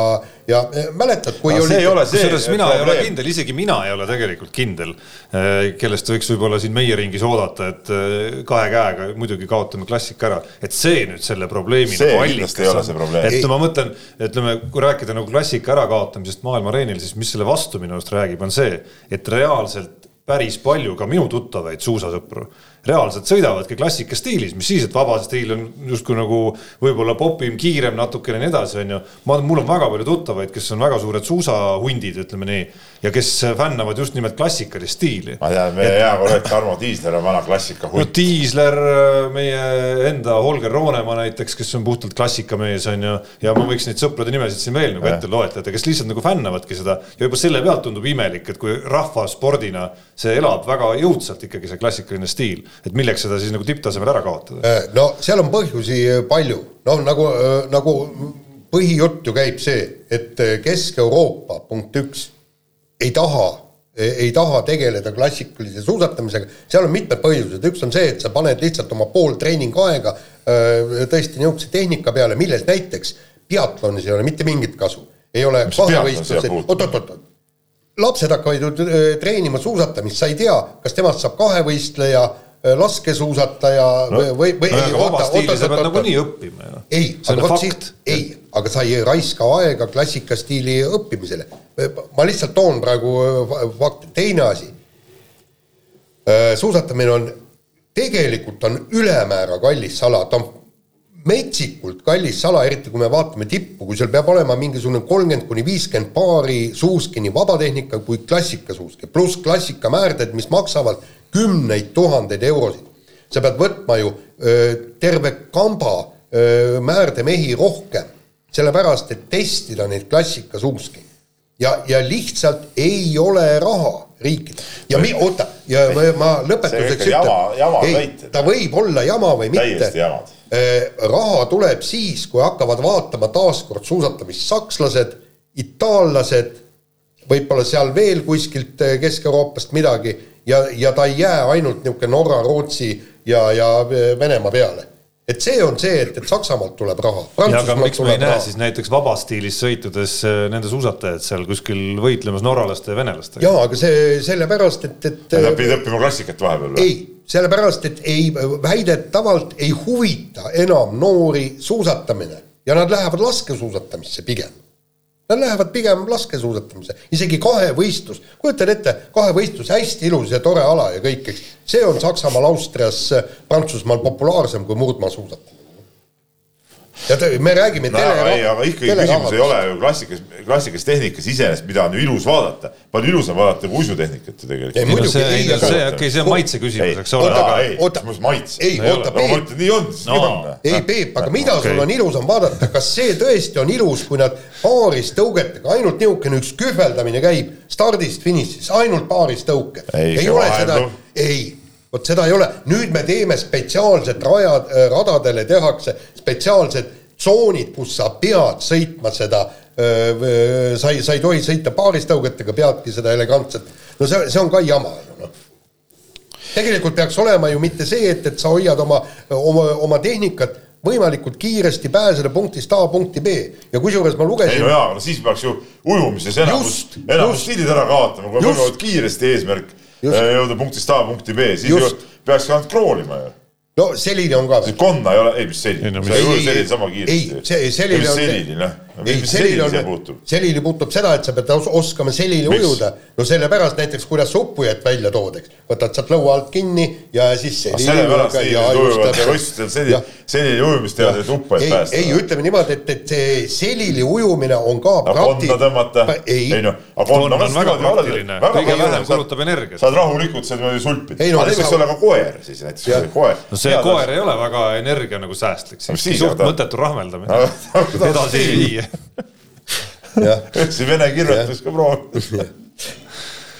ja mäletad, kui no, oli. kusjuures mina probleem. ei ole kindel, isegi mina ei ole tegelikult kindel, eh, kellest võiks võib-olla siin meie ringis oodata, et eh, kahe käega muidugi kaotame klassika ära, et see nüüd selle probleemi see nagu allikas on. et ei. ma mõtlen, ütleme, kui rääkida nagu klassika ärakaotamisest maailma areenil, siis mis selle vastu minu arust räägib, on see, et reaalselt päris palju ka minu tuttavaid suusasõpru reaalselt sõidavadki klassika stiilis, mis siis, et vaba stiil on justkui nagu võib-olla popim, kiirem natukene ja nii edasi, onju. ma, mul on väga palju tuttavaid, kes on väga suured suusahundid, ütleme nii, ja kes fännavad just nimelt klassikalist stiili. ma tean, meie hea kolleeg Tarmo Tiisler on vana klassikahunt. no Tiisler, meie enda Holger Roonemaa näiteks, kes on puhtalt klassikamees, onju, ja ma võiks neid sõprade nimesid siin veel nagu ette loetleda, kes lihtsalt nagu fännavadki seda ja juba selle pealt tundub imelik, et kui rahvaspordina see elab väga jõudsalt ikkagi see klassikaline stiil et milleks seda siis nagu tipptasemel ära kaotada? Äh, no seal on põhjusi äh, palju, noh nagu, äh, nagu põhijutt ju käib see, et Kesk-Euroopa punkt üks ei taha, ei taha tegeleda klassikalise suusatamisega, seal on mitmed põhjused, üks on see, et sa paned lihtsalt oma pool treeningaega tõesti niisuguse tehnika peale, milles näiteks biatlonis ei ole mitte mingit kasu. ei ole kahevõistlused, oot-oot-oot, lapsed hakkavad ju treenima suusatamist, sa ei tea, kas temast saab kahevõistleja laskesuusataja no, või, või no, ei, oota, oota, pead nagunii õppima ju. ei, aga vot siit, ei, aga sa ei raiska aega klassikastiili õppimisele. ma lihtsalt toon praegu äh, fakti, teine asi. Äh, suusatamine on tegelikult on ülemäära kallis sala, ta on metsikult kallis sala, eriti kui me vaatame tippu, kui seal peab olema mingisugune kolmkümmend kuni viiskümmend paari suuski, nii vabatehnika kui klassikasuuski, pluss klassikamaarded, mis maksavad kümneid tuhandeid eurosid. sa pead võtma ju öö, terve kamba öö, määrdemehi rohkem, sellepärast et testida neid klassikasuuski. ja, ja lihtsalt ei ole raha riikidel. ja mi-, oota, ja ma, ma lõpetuseks ütlen, ei, ta võib olla jama või mitte. Äh, raha tuleb siis, kui hakkavad vaatama taaskord suusatamist sakslased, itaallased, võib-olla seal veel kuskilt äh, Kesk-Euroopast midagi ja, ja ta ei jää ainult niisugune Norra, Rootsi ja, ja äh, Venemaa peale et see on see, et, et Saksamaalt tuleb raha. ja aga miks me ei näe raha. siis näiteks vabas-stiilis sõitudes nende suusatajaid seal kuskil võitlemas norralaste ja venelastega? jaa, aga see sellepärast, et, et. Nad pidid õppima klassikat vahepeal või? ei sellepärast, et ei, väidetavalt ei huvita enam noori suusatamine ja nad lähevad laskesuusatamisse pigem. Nad lähevad pigem laskesuusatamise, isegi kahevõistlus, kujutan ette, kahevõistlus, hästi ilus ja tore ala ja kõik, eks. see on Saksamaal, Austrias, Prantsusmaal populaarsem kui murdmaasuusatamine ja te, me räägime no, tele. ei, aga ikkagi küsimus ei ole ju klassikas, klassikas tehnikas iseenesest, mida on ju ilus vaadata. palju ilusam vaadata kui uisutehnikat ju tegelikult. ei, muidugi, see, ei, see, okei, see on maitse küsimus, eks ole. ei, mis maitse. ei, oota, Peep. nii on, siis nii on. ei, Peep, aga mida okay. sul on ilusam vaadata, kas see tõesti on ilus, kui nad paaris tõugetega, ainult niisugune üks kühveldamine käib stardist finišis, ainult paaris tõuke. ei ole seda, ei vot seda ei ole, nüüd me teeme spetsiaalsed rajad, äh, radadele tehakse spetsiaalsed tsoonid, kus sa pead sõitma seda, äh, sa ei, sa ei tohi sõita paaristõugetega, peadki seda elegantset, no see, see on ka jama, noh tegelikult peaks olema ju mitte see, et, et sa hoiad oma, oma, oma tehnikat võimalikult kiiresti pääseda punktist A punkti B ja kusjuures ma lugesin. ei no jaa, no siis peaks ju ujumises enamus, enamus stiilid ära kaotama, kui on võimalikult kiiresti eesmärk. Äh, jõuda punktist A punkti B, siis Just. ju peaks ainult kroolima ju no selline on ka. konna ei ole, ei mis selline, sa ei ujue selline sama kiiresti. ei, see selline on. selline noh selili on, selili puutub seda, et sa pead os oskama selili Miks? ujuda. no sellepärast näiteks, kuidas sa uppujat välja tood, eks. võtad sealt lõua alt kinni ja siis selili. sellepärast inimesed ujuvad võistlustel selili, selili ujumist teha, et uppujat päästa. ei, ütleme niimoodi, et, et see selili ujumine on ka prakti-. konna tõmmata, ei, ei noh. konn on väga praktiline, kõige vähem kulutab energiat. saad rahulikult sealt niimoodi sulpida. aga võiks olla ka koer siis näiteks, koer. no see koer ei ole väga energia nagu säästlik, suht mõttetu rahmeldamine, edasi ei vii see vene kirjutus ka proovib.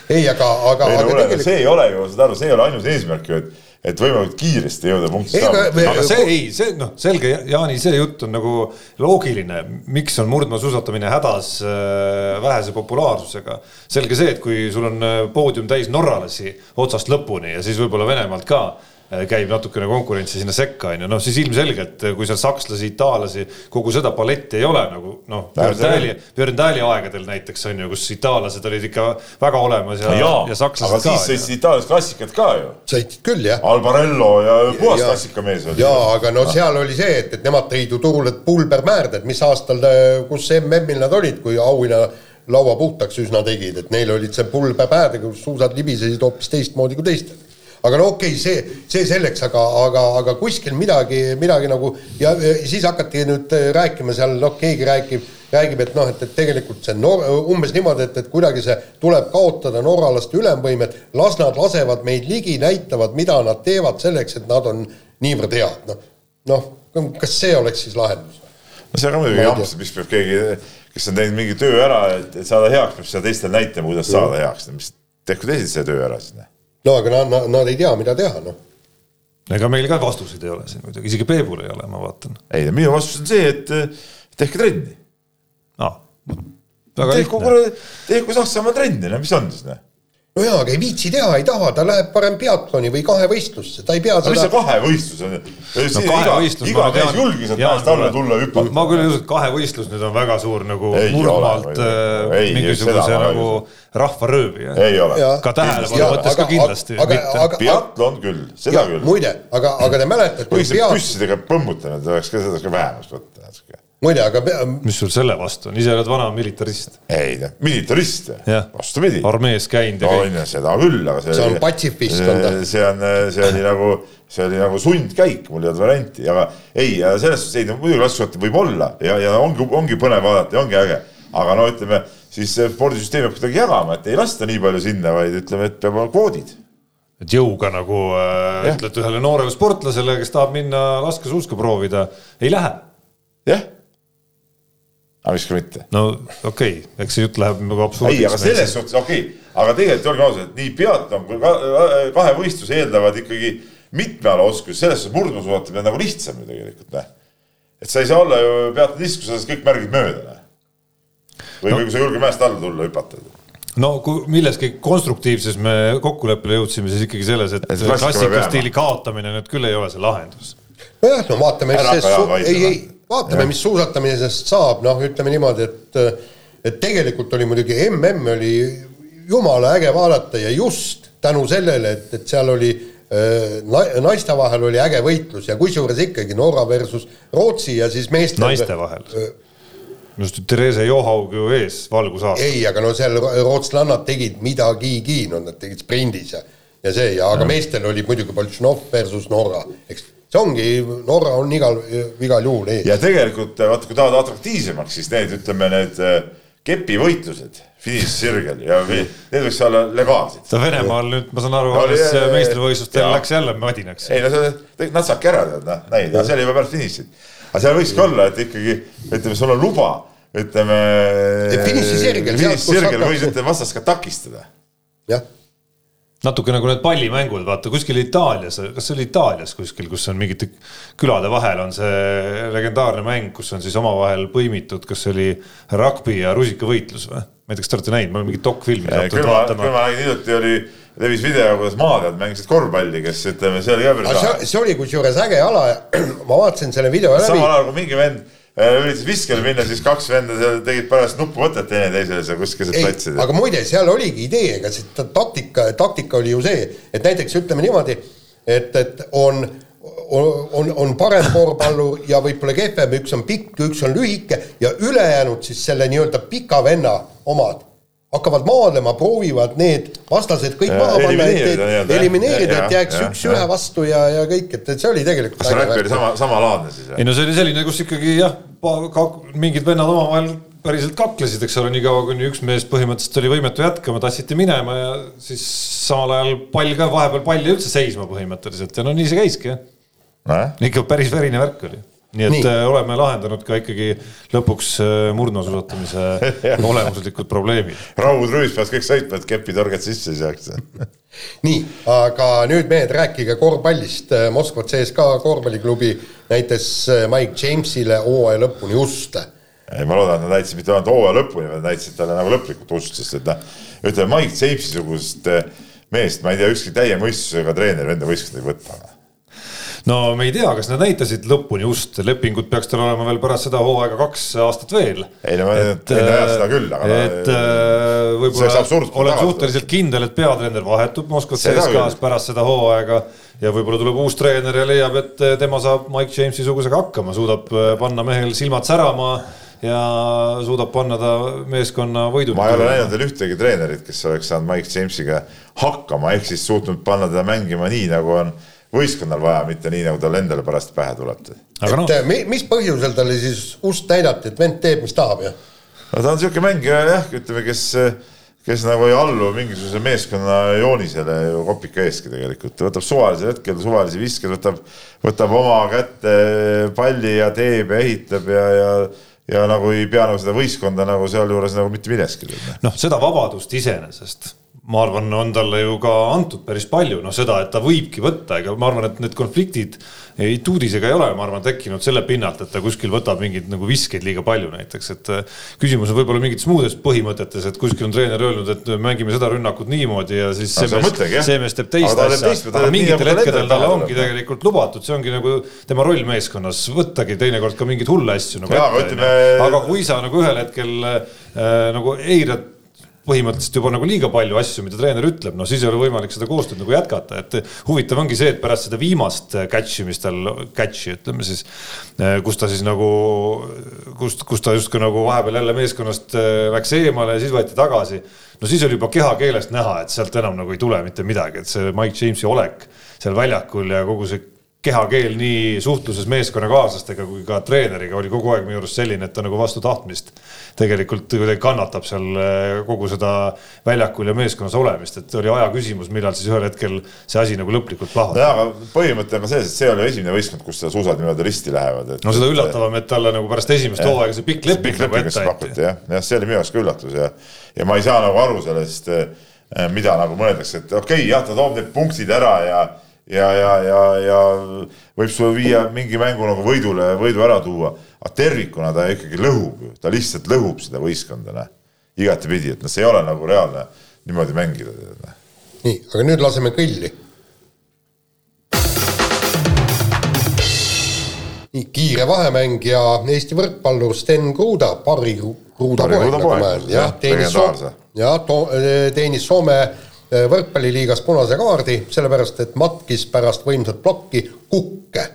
ei, aga, aga, aga tegelikult. see ei ole ju, saad aru, see ei ole ainus eesmärk ju, et et võimalikult kiiresti jõuda punkti saama. aga see ei, see noh, selge, Jaani, see jutt on nagu loogiline, miks on murdmaasuusatamine hädas äh, vähese populaarsusega. selge see, et kui sul on äh, poodium täis norralasi otsast lõpuni ja siis võib-olla Venemaalt ka käib natukene konkurentsi sinna sekka, on ju, noh siis ilmselgelt, äh, kui seal sakslasi, itaallasi, kogu seda paletti ei ole nagu noh, Björn Tähli, Björn Tähli aegadel näiteks on ju, kus itaallased olid ikka väga olemas ja, ja, ja sakslased aga ka. siis sõitsid itaallased klassikat ka ju. sõitsid küll, jah. Albarello ja puhas klassikamees oli. jaa, aga no seal oli see, et, et nemad tõid ju turule pulbermäärded, mis aastal, kus MM-il nad olid, kui auhinna laua puhtaks üsna tegid, et neil olid see pulbermäärdega, kus suusad libisesid hoopis teistmoodi kui teistel aga no okei okay,, see, see selleks, aga, aga, aga kuskil midagi, midagi nagu ja, ja siis hakati nüüd äh, rääkima seal, noh, keegi räägib, räägib, et noh, et, et tegelikult see Nor-, umbes niimoodi, et, et kuidagi see tuleb kaotada norralaste ülemvõimet, las nad lasevad meid ligi, näitavad, mida nad teevad selleks, et nad on niivõrd head, noh. noh, kas see oleks siis lahendus? no see on ka muidugi jamps, miks peab keegi, kes on teinud mingi töö ära, et, et saada heaks, peab seda teistele näitama, kuidas saada heaks, mis tehku teised selle töö ära siis, noh no aga nad, nad, nad ei tea, mida teha, noh. ega meil ka vastuseid ei ole siin muidugi, isegi Peebul ei ole, ma vaatan. ei, minu vastus on see, et tehke trenni ah,. tehku, tehku Saksamaa trenni, no mis on siis, noh no jaa, aga ei viitsi teha, ei taha, ta läheb parem peatloni või kahevõistlusse, ta ei pea seda. mis see kahevõistlus on? no kahevõistlus. iga mees julges, et mäest alla tulla hüpata. ma küll ei usu, et kahevõistlus nüüd on väga suur nagu nurmaalt äh, mingisuguse nagu rahvaröövi. ei ole. ka tähelepanu mõttes ka kindlasti mitte. peatlon küll, seda küll. muide, aga, aga te mäletate. võiks püssidega põmmutanud, oleks ka seda ka vähemaks võtta natuke muide, aga mis sul selle vastu on, ise oled vana militarist. ei militarist, vastupidi. armees käinud ja käinud. seda küll, aga see, see on patsifist on ta. see on, see oli nagu, see oli nagu sundkäik, mul ei olnud varianti, aga ei, selles suhtes ei, muidugi laskesuusataja võib olla ja, ja ongi, ongi põnev vaadata ja ongi äge. aga no ütleme, siis spordisüsteem peab kuidagi jagama, et ei lasta nii palju sinna, vaid ütleme, et peab olema kvoodid et jõuga nagu äh, ütled ühele noorele sportlasele, kes tahab minna laskesuuska proovida, ei lähe. jah aga miks ka mitte? no okei okay., eks see jutt läheb nagu absurdiks. ei, aga selles suhtes okei okay., aga tegelikult olgem ausad, et nii peatam kui kahe võistlus eeldavad ikkagi mitmealaoskusi, selles suhtes murdmaasuusatamine on nagu lihtsam ju tegelikult, noh. et sa ei saa olla ju peatadisk, kui sa saad kõik märgid mööda, noh. või no., või kui sa ei julge mäest alla tulla, hüpata no kui milleski konstruktiivses me kokkuleppele jõudsime, siis ikkagi selles, et klassikastiili kaotamine nüüd küll ei ole see lahendus. nojah, no vaatame, ei, ei vaatame, mis suusatamisest saab, noh, ütleme niimoodi, et et tegelikult oli muidugi mm oli jumala äge vaadata ja just tänu sellele, et, et seal oli äh, naiste vahel oli äge võitlus ja kusjuures ikkagi Norra versus Rootsi ja siis meeste naiste vahel äh,? just Therese Johaug ju ees valgusaastal. ei, aga no seal rootslannad tegid midagigi, no nad tegid sprindis ja ja see ja, aga ja. meestel oli muidugi Boltšnov versus Norra, eks see ongi, Norra on igal, igal juhul ees. ja tegelikult vaata, kui tahad atraktiivsemaks, siis need, ütleme need äh, kepivõitlused finišisirgel ja need võiks olla legaalsed. no Venemaal nüüd, ma saan aru, alles meistrivõistlustel läks jälle madinaks. ei no see, nad saabki ära tead, noh, näida, see oli juba pärast finišit. aga seal võikski olla, et ikkagi ütleme, sul on luba, ütleme. finišisirgel. finišisirgel võis ütleme vastast ka takistada. jah natuke nagu need pallimängud, vaata kuskil Itaalias, kas see oli Itaalias kuskil, kus on mingite külade vahel on see legendaarne mäng, kus on siis omavahel põimitud, kas see oli rugby ja rusikavõitlus või? ma ei tea, kas te olete näinud, ma olen mingit dokfilmi sattunud vaatama. küll ma nägin hiljuti oli, levis video, kuidas maatead mängisid korvpalli, kes ütleme, see oli ka päris lahe. see oli kusjuures äge ala ma vaatasin selle video läbi. samal ajal kui mingi vend üritas viskele minna, siis kaks venda seal tegid pärast nuppuvõtet teineteisele seal kuskil keset platsi. aga muide, seal oligi idee, ega see taktika, taktika oli ju see, et näiteks ütleme niimoodi, et, et on on, on parem korvpallur ja võib-olla kehvem, üks on pikk, üks on lühike ja ülejäänud siis selle nii-öelda pika venna omad hakkavad maadlema, proovivad need vastased kõik maha panna, et elimineerida, et jääks ja, üks ja. ühe vastu ja, ja kõik, et, et see oli tegelikult kas see räpp oli sama, samalaadne siis? ei no see oli selline, kus ikkagi jah, mingid vennad omavahel päriselt kaklesid, eks ole, niikaua kuni üks mees põhimõtteliselt oli võimetu jätkama, tassiti minema ja siis samal ajal pall ka, vahepeal pall jäi üldse seisma põhimõtteliselt ja no nii see käiski jah. Ikka päris verine värk oli nii et nii. Äh, oleme lahendanud ka ikkagi lõpuks äh, murdmaasuusatamise olemuslikud probleemid. Raud Ruiz peaks kõik sõitma, et kepitorget sisse ei saaks nii, aga nüüd mehed, rääkige korvpallist. Moskva CSKA korvpalliklubi näitas äh, Mike Jamesile hooaja lõpuni just. ei, ma loodan, et nad näitasid mitte ainult hooaja lõpuni, vaid näitasid talle nagu lõplikult ust, sest et noh, ütleme Mike Jamesi sugust meest, ma ei tea, ükski täie mõistusega treener enda võistkond ei võta no me ei tea, kas nad näitasid lõpuni just, lepingud peaks tal olema veel pärast seda hooaega kaks aastat veel. ei no ma ei tea seda küll, aga. et äh, võib-olla olen suhteliselt kindel, et peatreener vahetub Moskva CSKA-s pärast seda hooaega ja võib-olla tuleb uus treener ja leiab, et tema saab Mike Jamesi sugusega hakkama, suudab äh, panna mehel silmad särama ja suudab panna ta meeskonna võidu. ma ei ole näinud veel ühtegi treenerit, kes oleks saanud Mike Jamesiga hakkama, ehk siis suutnud panna teda mängima nii, nagu on võistkonnal vaja, mitte nii, nagu tal endale pärast pähe tuleb. et no. Eh, mis põhjusel talle siis ust näidati, et vend teeb, mis tahab ja? no ta on niisugune mängija jah, ütleme, kes, kes nagu ei allu mingisuguse meeskonna joonisele ju kopika eestki tegelikult, võtab suvalisel hetkel suvalisi viskeid, võtab, võtab oma kätte palli ja teeb ja ehitab ja, ja ja nagu ei pea nagu seda võistkonda nagu sealjuures nagu mitte milleski. noh, seda vabadust iseenesest ma arvan, on talle ju ka antud päris palju, noh seda, et ta võibki võtta, ega ma arvan, et need konfliktid ei Tuudisega ei ole, ma arvan, tekkinud selle pinnalt, et ta kuskil võtab mingeid nagu viskeid liiga palju näiteks, et äh, küsimus on võib-olla mingites muudes põhimõtetes, et kuskil on treener öelnud, et mängime seda rünnakut niimoodi ja siis see mees, see mees teeb teist asja, aga mingitel hetkedel talle ongi tegelikult lubatud, see ongi nagu tema roll meeskonnas, võttagi teinekord ka mingeid hulle asju nagu ette, aga kui sa nagu ühel hetkel äh, nagu eirad põhimõtteliselt juba nagu liiga palju asju, mida treener ütleb, no siis ei ole võimalik seda koostööd nagu jätkata, et huvitav ongi see, et pärast seda viimast catch'i, mis tal, catch'i ütleme siis, kus ta siis nagu, kus, kus ta justkui nagu vahepeal jälle meeskonnast äh, läks eemale ja siis võeti tagasi. no siis oli juba kehakeelest näha, et sealt enam nagu ei tule mitte midagi, et see Mike Jamesi olek seal väljakul ja kogu see kehakeel nii suhtluses meeskonnakaaslastega kui ka treeneriga oli kogu aeg minu arust selline, et ta nagu vastu tahtmist tegelikult kuidagi kannatab seal eh, kogu seda väljakul ja meeskonnas olemist, et oli aja küsimus, millal siis ühel hetkel see asi nagu lõplikult plahvatab. jaa, aga põhimõte on ka selles, et see oli esimene võistkond, kus suusad niimoodi risti lähevad et.... no seda üllatavam, et talle nagu pärast esimest hooaega see pikk leping nagu ette anti. jah, jah, see oli minu jaoks ka üllatus ja, ja ma ei saa nagu aru sellest, eh, mida nagu mõeldakse, et okei okay,, jah, ta toob need punktid ära ja ja, ja, ja, ja võib sulle viia mingi mängu nagu võidule, võidu ära tuua, aga tervikuna ta ikkagi lõhub ju, ta lihtsalt lõhub seda võistkonda, noh, igatepidi, et noh, see ei ole nagu reaalne niimoodi mängida. Nii, aga nüüd laseme kõlli. nii, kiire vahemäng ja Eesti võrkpallur Sten Kruda, Barri Kruda poeg, nagu ma olen, jah, teenis, jah, teenis Soome võrkpalliliigas punase kaardi, sellepärast et matkis pärast võimsat plokki kukke.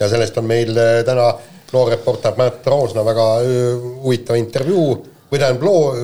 ja sellest on meil äh, täna noor reporter Märt Roosna väga äh, huvitava intervjuu või tähendab loo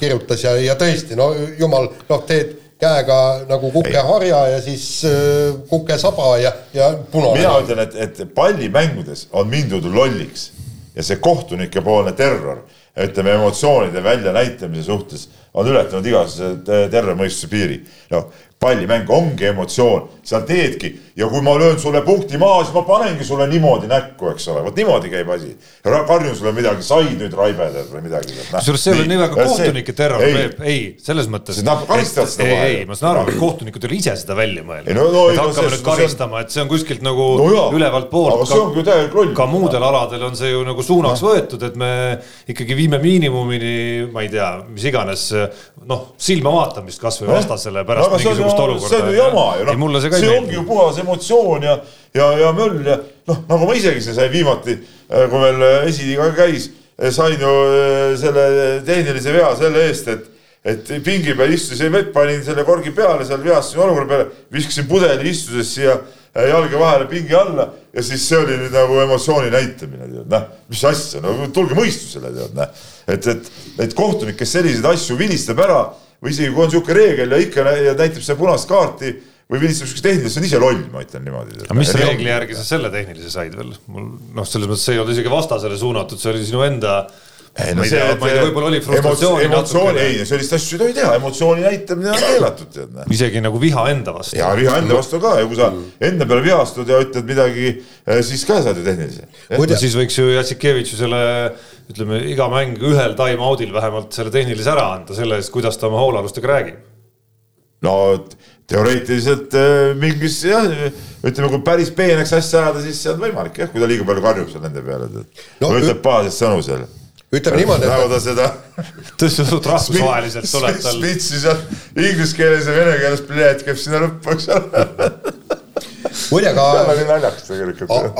kirjutas ja, ja tõesti, no jumal, noh, teed käega nagu kukeharja ja siis äh, kukesaba ja, ja punane. mina ütlen, et, et pallimängudes on mindud lolliks ja see kohtunike poolne terror, ütleme emotsioonide väljanäitamise suhtes on ületanud igasuguse terve mõistuse piiri. noh, pallimäng ongi emotsioon, sa teedki ja kui ma löön sulle punkti maha, siis ma panengi sulle niimoodi näkku, eks ole, vot niimoodi käib asi. karjun sulle midagi, said nüüd raibedad või midagi. kusjuures see ei ole nii väga kohtunike terror, ei, selles mõttes. Nad karistavad seda vahel. ei, ma saan aru, et kohtunikud ei ole ise seda välja mõelnud. No, no, et hakkame nüüd karistama, et see on kuskilt nagu no, jaa, ülevalt poolt. täielik loll. ka muudel aladel on see ju nagu suunaks no. võetud, et me ikkagi viime miinimumini, ma ei tea, mis iganes, noh, silmavaatamist kasvõi vastasele pärast mingisugust olukorda jama ju noh, see, see ongi ju puhas emotsioon ja, ja, ja möll ja noh, nagu ma isegi sain viimati, äh, kui veel äh, esiliiga käis, äh, sain ju selle tehnilise vea selle eest, et et pingi peal istusin vett, panin selle korgi peale, seal veastasin olukorra peale, viskasin pudeli istudes siia jalge vahele pingi alla ja siis see oli nüüd nagu emotsiooni näitamine, tead, noh, mis asja, no tulge mõistusele, tead, noh. et, et, et kohtunik, kes selliseid asju vilistab ära või isegi kui on niisugune reegel ja ikka ja näitab seda punast kaarti või vilistab niisugust tehnilist, see on ise loll, ma ütlen niimoodi. aga mis reegli järgi sa selle tehnilise said veel? mul noh, selles mõttes see ei olnud isegi vastasele suunatud, see oli sinu enda ei no see, et võib-olla oli frustratsiooni emotsiooni, ei, sellist asju ei tohi teha, emotsiooni näitamine on keelatud, tead. isegi nagu viha enda vastu. ja viha enda vastu ka ja kui sa enda peale vihastud ja ütled midagi, eh, siis ka saad ju tehnilise. siis võiks ju Jassikevitšusele ütleme iga mäng ühel time-out'il vähemalt selle tehnilise ära anda selle eest, kuidas ta oma hoolealustega räägib. no teoreetiliselt eh, mingis jah, ütleme, kui päris peeneks asja ajada, siis see on võimalik jah, kui ta liiga palju karjub seal nende peale, et no, ütleb pahaseid sõnu seal ütleme niimoodi, et ta seda tõstnud rahvusvaheliselt tuleb tal. Spitsi seal inglise keeles ja vene keeles pilet käib sinna lõppu, eks ole. muide, aga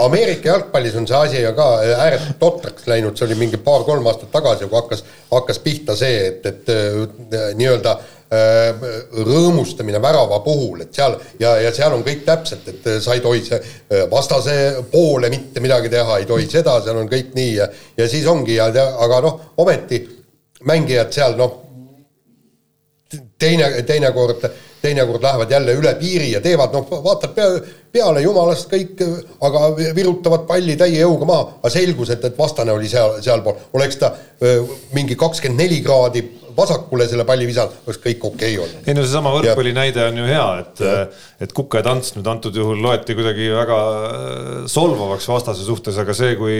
Ameerika jalgpallis on see asi ju ka ääretult totraks läinud, see oli mingi paar-kolm aastat tagasi, kui hakkas, hakkas pihta see, et, et nii-öelda Äh, rõõmustamine värava puhul, et seal ja, ja seal on kõik täpselt, et sa ei tohi see äh, vastase poole mitte midagi teha, ei tohi seda, seal on kõik nii ja, ja siis ongi ja, aga noh, ometi mängijad seal noh, teine, teinekord, teinekord lähevad jälle üle piiri ja teevad noh, vaatad pea, peale jumalast kõik, aga virutavad palli täie jõuga maha, aga selgus, et, et vastane oli seal, sealpool, oleks ta öö, mingi kakskümmend neli kraadi vasakule selle palli visanud, oleks kõik okei okay olnud. ei no seesama võrkpalli näide on ju hea, et, et kuketants nüüd antud juhul loeti kuidagi väga solvavaks vastase suhtes, aga see, kui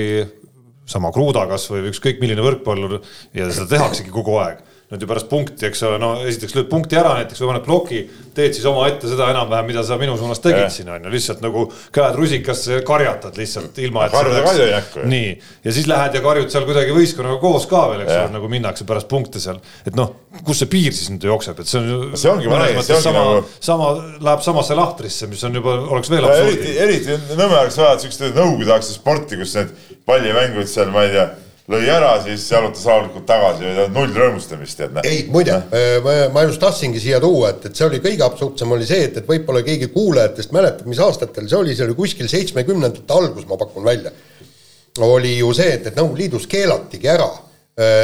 sama Kruda kasvõi ükskõik milline võrkpallur ja seda tehaksegi kogu aeg nüüd ju pärast punkti, eks ole, no esiteks lööd punkti ära näiteks või paned ploki, teed siis omaette seda enam-vähem, mida sa minu suunas tegid siin on ju, lihtsalt nagu käed rusikasse karjatad lihtsalt ilma, et. karjuda ka ei hakka. nii, ja siis lähed ja karjud seal kuidagi võistkonnaga koos ka veel, eks ole, nagu minnakse pärast punkte seal. et noh, kus see piir siis nüüd jookseb, et see on ju. see ongi mõnes mõttes sama nagu..., sama, läheb samasse lahtrisse, mis on juba, oleks veel absurdi. eriti, eriti Nõmme oleks vaja siukest nõukogude aegset sporti, kus need pallimängud seal, ma ei tea lõi ära, siis jalutas rahulikult tagasi, null rõõmustamist, tead. ei, muide, ma, ma just tahtsingi siia tuua, et, et see oli kõige absurdsem oli see, et, et võib-olla keegi kuulajatest mäletab, mis aastatel see oli, see oli kuskil seitsmekümnendate algus, ma pakun välja. oli ju see, et, et Nõukogude Liidus keelatigi ära Äh,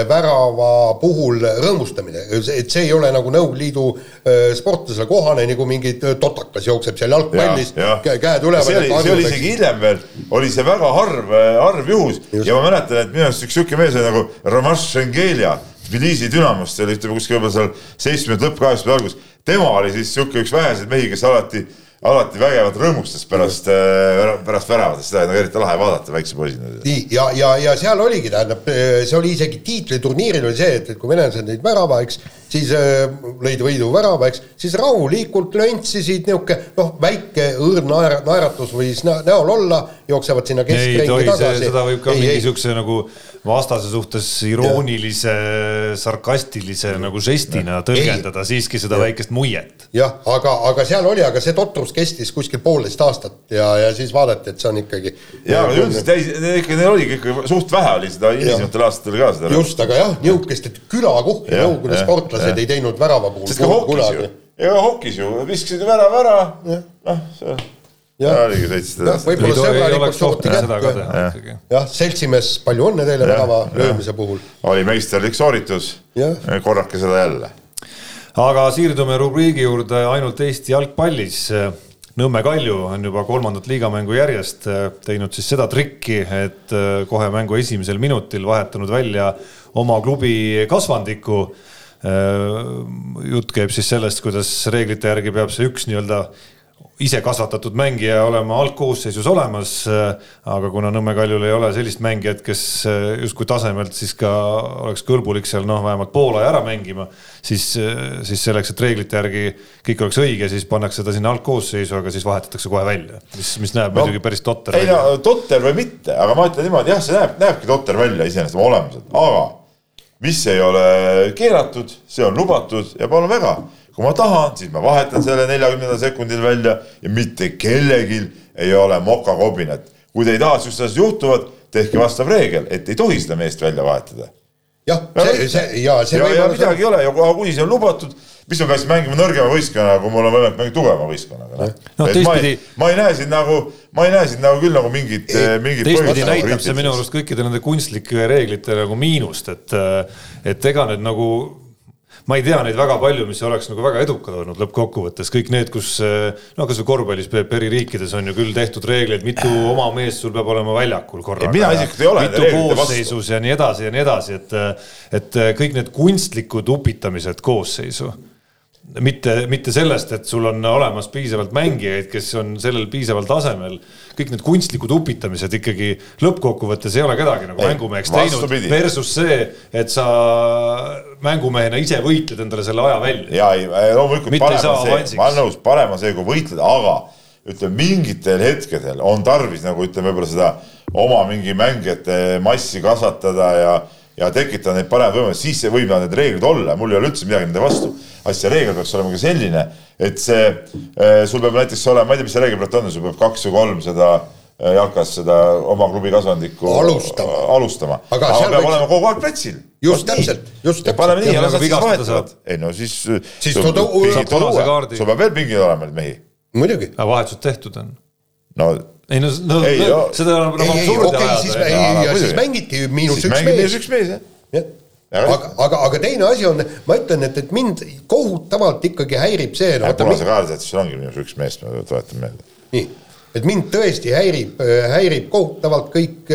värava puhul rõõmustamine, et see ei ole nagu Nõukogude Liidu äh, sportlasele kohane, nagu mingi totakas jookseb seal jalgpallis, käed üleval. see oli, see oli isegi hiljem veel, oli see väga harv, äh, harv juhus Just. ja ma mäletan, et minu arust üks sihuke mees oli nagu Romaš Šengelja Tbilisi Dünamost, see oli ütleme kuskil võib-olla seal seitsmekümnendate lõpp, kaheksakümnendate algus. tema oli siis sihuke üks väheseid mehi, kes alati alati vägevat rõõmustas pärast, äh, pärast väravat, seda on eriti lahe vaadata väikse poisina. nii, ja, ja, ja seal oligi, tähendab, see oli isegi tiitliturniiril oli see, et, et kui venelased lõid värava, eks, siis äh, lõid võidu värava, eks, siis rahulikult löntsisid niisugune noh, väike õõrn naer, naeratus võis näol olla, jooksevad sinna keskringi tagasi. seda võib ka ei, mingi niisuguse nagu vastase suhtes iroonilise, sarkastilise nagu žestina tõlgendada ei, siiski seda ja. väikest muiet. jah, aga, aga seal oli, aga see totrus kestis kuskil poolteist aastat ja, ja siis vaadati, et see on ikkagi. ja, aga üldiselt täis, ikka neil oligi ikka suht vähe oli seda hilisematel aastatel ka seda. just, aga jah, niisugust, et külakuhni Nõukogude sportlased ja. ei teinud värava puhul. sest ka hokis ju, ega hokis ju viskasid värava ära, noh, võib-olla sõbralikult suhti kätte. jah, seltsimees, palju õnne teile värava löömise puhul. oli meisterlik sooritus, korrake seda jälle. aga siirdume rubriigi juurde ainult Eesti jalgpallis. Nõmme Kalju on juba kolmandat liigamängu järjest teinud siis seda trikki, et kohe mängu esimesel minutil vahetanud välja oma klubi kasvandiku. Jutt käib siis sellest, kuidas reeglite järgi peab see üks nii-öelda ise kasvatatud mängija olema algkoosseisus olemas, aga kuna Nõmme Kaljul ei ole sellist mängijat, kes justkui tasemelt siis ka oleks kõlbulik seal noh, vähemalt poole ära mängima, siis, siis selleks, et reeglite järgi kõik oleks õige, siis pannakse ta sinna algkoosseisu, aga siis vahetatakse kohe välja, mis, mis näeb no, muidugi päris totter ei välja. no totter või mitte, aga ma ütlen niimoodi, jah, see näeb, näebki totter välja iseenesest oma olemuselt, aga mis ei ole keelatud, see on lubatud ja palun väga kui ma tahan, siis ma vahetan selle neljakümnendal sekundil välja ja mitte kellelgi ei ole mokakobinat. kui te ei taha, siuksed asjad juhtuvad, tehke vastav reegel, et ei tohi seda meest välja vahetada. jah, see, see ja see ja, ja midagi ei ole ja kuni see on lubatud, mis ma peaksin mängima nõrgema võistkonnaga, kui mul on võimalik mängida tugevama võistkonnaga no.. no teistpidi. ma ei näe siin nagu, ma ei näe siin nagu küll nagu mingit, mingit. teistpidi näitab see minu arust kõikide nende kunstlike reeglite nagu miinust, et, et ega need nagu ma ei tea neid väga palju, mis oleks nagu väga edukad olnud lõppkokkuvõttes, kõik need, kus no kasvõi korvpallis eri riikides on ju küll tehtud reegleid, mitu oma meest sul peab olema väljakul korraga. mina isiklikult ei ole. mitu koosseisus ja nii edasi ja nii edasi, et, et kõik need kunstlikud upitamised koosseisu mitte, mitte sellest, et sul on olemas piisavalt mängijaid, kes on sellel piisaval tasemel. kõik need kunstlikud upitamised ikkagi lõppkokkuvõttes ei ole kedagi nagu ei, mängumeheks teinud versus see, et sa mängumehena ise võitled endale selle aja välja. ja ei, loomulikult parem on see, ma olen nõus, parem on see, kui võitled, aga ütleme mingitel hetkedel on tarvis nagu ütleme, võib-olla seda oma mingi mängijate massi kasvatada ja ja tekitada neid paremaid võimalusi, siis võivad need reeglid olla, mul ei ole üldse midagi nende vastu. aga see reegel peaks olema ka selline, et see, äh, sul peab näiteks olema, ma ei tea, mis see reegel praegu on, sul peab kaks või kolm seda äh, jalkas seda oma klubi kasvandikku alustama, alustama., aga, aga peab võiks... olema kogu aeg platsil. just täpselt, just täpselt. paneme nii las nad siis vahetavad. ei no siis. siis too sul peab veel pingil olema neid mehi. muidugi. aga vahetused tehtud on? no ei no, no, ei, no seda on nagu absurd okay, ajada. ja, ja siis mängiti miinus üks mees. miinus üks mees, jah aga, aga, aga teine asi on, ma ütlen, et, et mind kohutavalt ikkagi häirib see no,. punase kaardisättis ongi miinus üks mees, ma tuletan meelde. nii, et mind tõesti häirib, häirib kohutavalt kõik,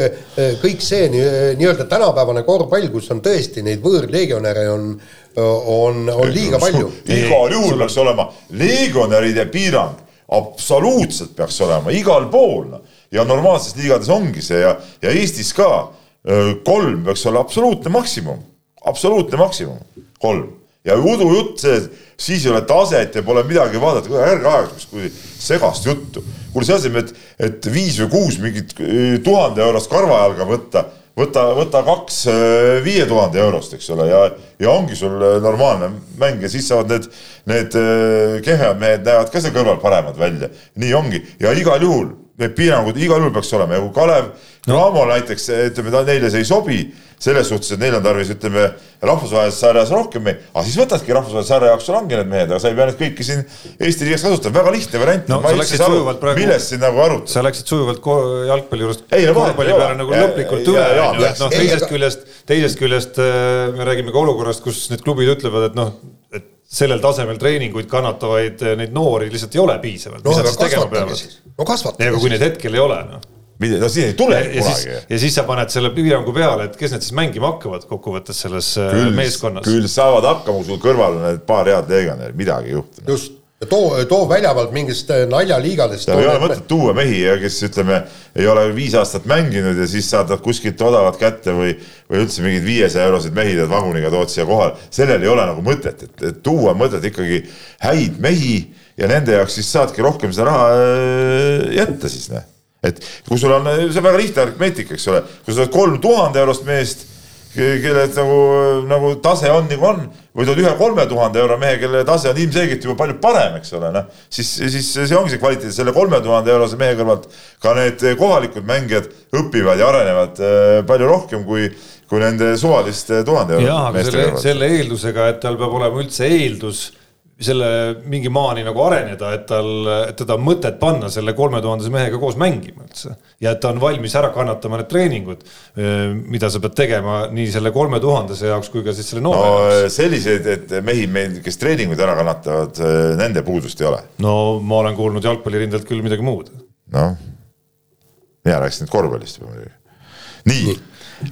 kõik see nii-öelda tänapäevane korvpall, kus on tõesti neid võõrlegionäre on, on, on liiga palju. igal juhul peaks olema legionäride piirang absoluutselt peaks olema igal pool. Ja normaalses liigades ongi see ja, ja Eestis ka kolm peaks olla absoluutne maksimum, absoluutne maksimum, kolm. Ja udujutt see, siis ei ole taset ja pole midagi vaadata, ärge ajage kui segast juttu. kuule see asemel, et, et viis või kuus mingit tuhande eurost karvajalga võtta võta, võta kaks äh, viie tuhande eurost, eks ole, ja, ja ongi sul äh, normaalne mäng ja siis saavad need, need äh, kehvemad mehed näevad ka seal kõrval paremad välja. nii ongi ja igal juhul need piirangud igal juhul peaks olema. Ja kui Kalev Cramo näiteks ütleme, ta neile see ei sobi selles suhtes, et neil on tarvis, ütleme, rahvusvahelises sarjas rohkem aga siis võtadki rahvusvahelise sarja jaoks ongi need mehed, aga sa ei pea neid kõiki siin Eesti liigas kasutama, väga lihtne variant no,. millest siin nagu arutada? sa läksid sujuvalt jalgpalli juurest korvpalli peale nagu lõplikult üle, onju, et noh, teisest küljest, teisest küljest äh, me räägime ka olukorrast, kus need klubid ütlevad, et noh, et sellel tasemel treeninguid kannatavaid äh, neid noori lihtsalt ei ole piisavalt. no aga kasvatage siis, no kasvatage. aga kui neid hetkel ei ole, noh no siis ei tule ja kunagi. ja siis sa paned selle piirangu peale, et kes need siis mängima hakkavad kokkuvõttes selles äh, küll, meeskonnas. küll saavad hakkama, sul kõrval on need paar head legionäri, midagi ei juhtu. just, too, too välja pealt mingist äh, naljaliigadest. ei ole mõtet tuua mehi, kes ütleme, ei ole viis aastat mänginud ja siis saad nad kuskilt odavat kätte või, või üldse mingeid viiesaja euroseid mehi tead vaguniga tood siia kohale. sellel ei ole nagu mõtet, et, et tuua mõtet ikkagi häid mehi ja nende jaoks siis saadki rohkem seda raha äh, jätta siis, noh. Et kui sul on, see on väga lihtne aritmeetika, eks ole, kui sa oled kolm tuhande eurost meest, kelle nagu, nagu tase on nagu on, või tood ühe kolme tuhande euro mehe, kelle tase on ilmselgelt juba palju parem, eks ole, noh, siis, siis see ongi see kvaliteet, selle kolme tuhande eurose mehe kõrvalt. Ka need kohalikud mängijad õpivad ja arenevad äh, palju rohkem kui kui nende suvaliste tuhande euro. aga selle, selle eeldusega, et tal peab olema üldse eeldus selle mingi maani nagu areneda, et tal, et teda on mõtet panna selle kolme tuhandese mehega koos mängima üldse. ja et ta on valmis ära kannatama need treeningud, mida sa pead tegema nii selle kolme tuhandese jaoks kui ka siis selle noore no, jaoks. selliseid, et mehi meil, kes treeninguid ära kannatavad, nende puudust ei ole. no ma olen kuulnud jalgpallirindelt küll midagi muud. noh, mina rääkisin nüüd korvpallist juba muidugi. nii,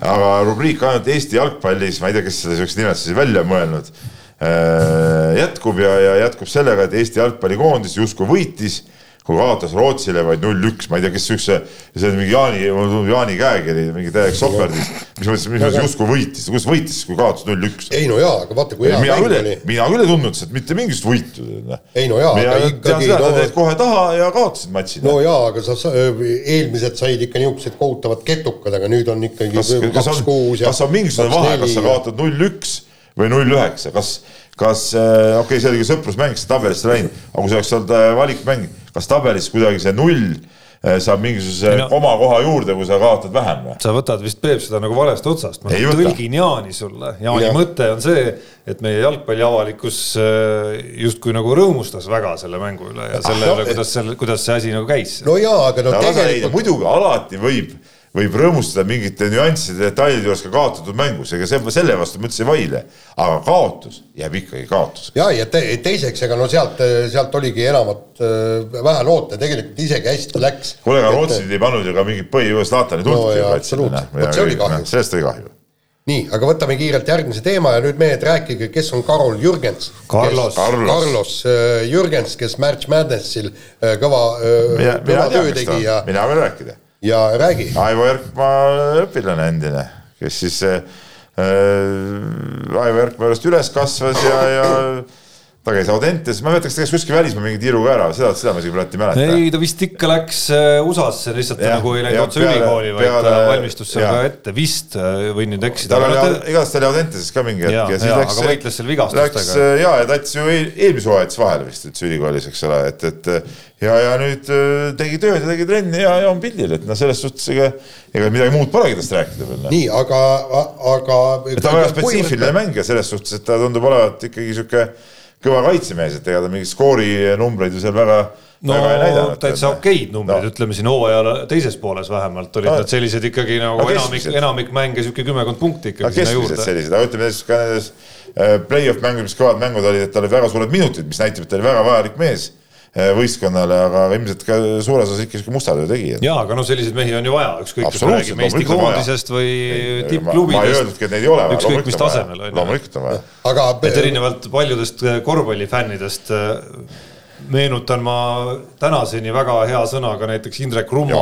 aga rubriik ainult Eesti jalgpallis, ma ei tea, kes selle siukse nimetuse välja mõelnud jätkub ja, ja jätkub sellega, et Eesti jalgpallikoondis justkui võitis, kui kaotas Rootsile vaid null-üks, ma ei tea, kes siukse, see on mingi Jaani, Jaani käekiri, mingi täielik soperdis. mis mõttes, mis mõttes justkui võitis, kuidas võitis, kui kaotas null-üks? ei no jaa, aga vaata, kui hea mäng oli. mina küll ei tundnud sealt mitte mingisugust võitu. ei no jaa, aga ikkagi. No... Teed kohe taha ja kaotasid matši. no jaa, aga sa, sa, eelmised said ikka niisugused kohutavad ketukad, aga nüüd on ikkagi kas, kuus ja. kas on mingisugune vahe, kas sa kaotad null-üks või null üheksa, kas, kas äh, okei okay,, see oli sõprusmäng, see tabelisse läinud, aga kui see oleks olnud äh, valikmäng, kas tabelis kuidagi see null äh, saab mingisuguse no, oma koha juurde, kui sa kaotad vähem või? sa võtad vist, Peep, seda nagu valest otsast, ma tõlgin Jaani sulle, Jaani ja. mõte on see, et meie jalgpalliavalikkus justkui nagu rõõmustas väga selle mängu üle ja selle ah, üle, kuidas selle, kuidas see asi nagu käis. no jaa, aga no, no tegelikult. muidugi alati võib võib rõõmustada mingite nüansside, detailide juures ka kaotatud mängus, ega see, selle vastu ma üldse ei vaidle. aga kaotus jääb ikkagi kaotuseks. ja, ja te, teiseks, ega no sealt, sealt oligi enamat äh, vähe loota, tegelikult isegi hästi läks. kuule, aga rootsid ei pannud ju ka mingit põhi Zlatani tulnudki no,. absoluutselt, vot see oli kahju. sellest oli kahju nii, aga võtame kiirelt järgmise teema ja nüüd mehed, rääkige, kes on Karol Jürgens. Carlos. Carlos, Carlos äh, Jürgens, kes March Madnessil äh, kõva, kõva töö tegi ja. mina võin rääkida ja räägi. Aivo Erkmaa õpilane endine, kes siis äh, Aivo Erkmaa juurest üles kasvas ja, ja ta käis Audentes, ma ei mäleta, kas ta käis kuskil välismaal mingi tiiruga ära, seda, seda ma isegi praegu ei mäleta. ei, ta vist ikka läks äh, USA-sse, lihtsalt ja, nagu ei läinud otse ülikooli, vaid peale, ta valmistus seal ka ette, vist äh, võin nüüd eksida. tal oli, igatahes ta oli Audenteses ka mingi hetk ja, ja siis ja, läks. aga võitles seal vigastustega. Läks äh, ja, ja ta jättis ju eelmise hooaja jättis vahele vist üldse ülikoolis, eks ole, et, et ja, ja nüüd tegi tööd ja tegi trenni ja, ja on pildil, et noh, selles suhtes ega, ega midagi muud polegi tast rääkida veel. nii, aga, aga. ta on väga spetsiifiline mängija selles suhtes, et ta tundub olevat ikkagi sihuke kõva kaitsemees, et ega ta mingeid skoorinumbreid ju seal väga no täitsa okeid numbrid no., ütleme siin hooaja teises pooles vähemalt olid no, nad sellised ikkagi nagu enamik, enamik mänge sihuke kümmekond punkti ikkagi sinna juurde. sellised, aga ütleme näiteks ka nendes äh, play-off mängudes, kõvad mängud olid, et tal olid väga suured minutid, mis näitab, et ta oli väga vajalik mees võistkonnale, aga ilmselt ka suures osas ikka sihuke musta töö tegija. ja, aga noh, selliseid mehi on ju vaja, ükskõik kas me räägime Eesti koondisest või tippklubidest. ükskõik mis tasemel on ju. loomulikult on vaja. aga et erinevalt paljudest eh, korvpallifännidest eh, meenutan ma tänaseni väga hea sõnaga näiteks Indrek Rumma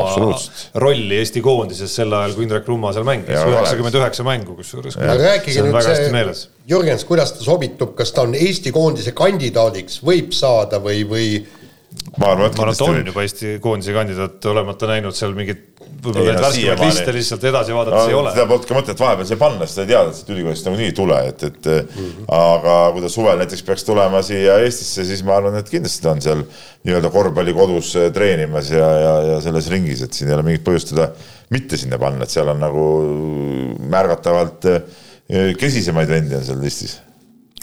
rolli Eesti koondises sel ajal, kui Indrek Rumma seal mängis, üheksakümmend üheksa mängu kusjuures. rääkige nüüd see, Jürgens, kuidas ta sobitub, kas ta on Eesti koondise kandidaadiks, võib saada või, või ma arvan, et ta on juba Eesti koondise kandidaat, olemata näinud seal mingit võib-olla neid värskemaid liste lihtsalt edasi vaadates no, ei ole. seda polnud ka mõtet vahepeal siia panna, sest sa teadnud, et ülikoolist nagunii ei tule, et, et mm -hmm. aga kui ta suvel näiteks peaks tulema siia Eestisse, siis ma arvan, et kindlasti ta on seal nii-öelda korvpallikodus äh, treenimas ja, ja, ja selles ringis, et siin ei ole mingit põhjust teda mitte sinna panna, et seal on nagu märgatavalt äh, kesisemaid vendi on seal listis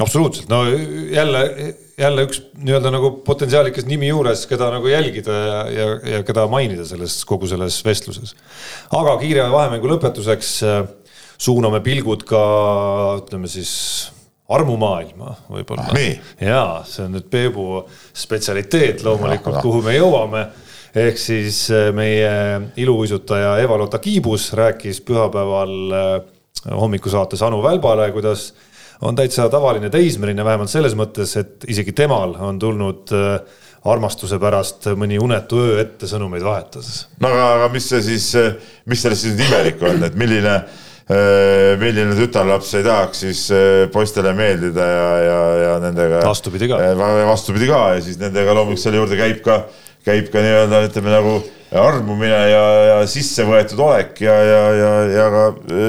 absoluutselt, no jälle, jälle üks nii-öelda nagu potentsiaalikas nimi juures, keda nagu jälgida ja, ja, ja keda mainida selles kogu selles vestluses. aga kiire vahemängu lõpetuseks äh, suuname pilgud ka ütleme siis armumaailma võib-olla. ja see on nüüd Peebu spetsialiteet loomulikult, kuhu me jõuame ehk siis äh, meie iluuisutaja Eva-Lotta Kiibus rääkis pühapäeval äh, hommikusaates Anu Välbale, kuidas on täitsa tavaline teismeline, vähemalt selles mõttes, et isegi temal on tulnud äh, armastuse pärast mõni unetu öö ette sõnumeid vahetades. no aga, aga mis see siis, mis sellest siis imelik on, et milline, äh, milline tütarlaps ei tahaks siis äh, poistele meeldida ja, ja, ja nendega. vastupidi ka. vastupidi ka ja siis nendega loomulikult selle juurde käib ka, käib ka nii-öelda ütleme nagu armumine ja, ja sisse võetud olek ja, ja, ja, ja ka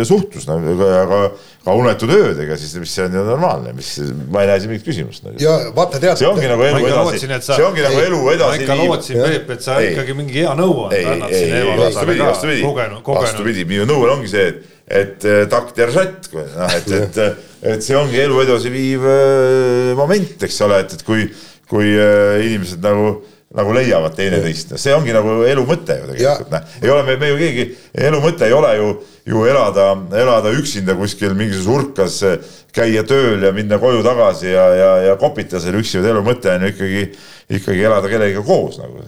suhtlus nagu, ja ka ka unetud öödega, siis mis see on ju normaalne, mis, ma ei näe siin mingit küsimust. Nagu. ja vaata, tead. see ongi nagu elu edasi, see ongi nagu elu edasi. ma ikka lootsin, Peep, et sa ei. ikkagi mingi hea nõuande annad siin Eevale. vastupidi, vastupidi, vastupidi, minu nõue ongi see, et, et äh, takt ja žatt, noh, et, et, et see ongi elu edasi viiv äh, moment, eks ole, et, et kui, kui inimesed nagu nagu leiavad teineteist, see ongi nagu elu mõte ju tegelikult, noh, ei ole me, me ju keegi, elu mõte ei ole ju, ju elada, elada üksinda kuskil mingisuguses urkas, käia tööl ja minna koju tagasi ja, ja, ja kopita seal üksi, vaid elu mõte on ju ikkagi, ikkagi elada kellegagi koos nagu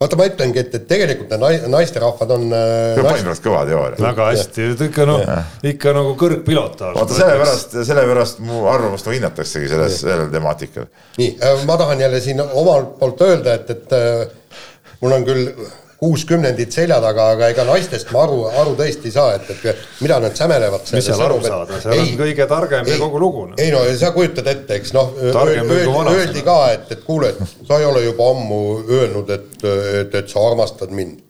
vaata, ma ütlengi, et, et tegelikult need naisterahvad on äh,. paninad kõva teooria. väga hästi, ikka noh, ikka nagu kõrgpilot. vaata sellepärast, sellepärast mu arvamust hinnataksegi selles, sellel temaatikal. nii äh,, ma tahan jälle siin omalt poolt öelda, et, et äh, mul on küll kuus kümnendit selja taga, aga ega naistest ma aru, aru tõesti ei saa, et, et mida nad sämelevad. mis seal aru saada, seal ei, on kõige targem ei, ja kogu lugu no.. ei no sa kujutad ette, eks noh, öeldi ka, et, et kuule, et sa ei ole juba ammu öelnud, et, et, et sa armastad mind.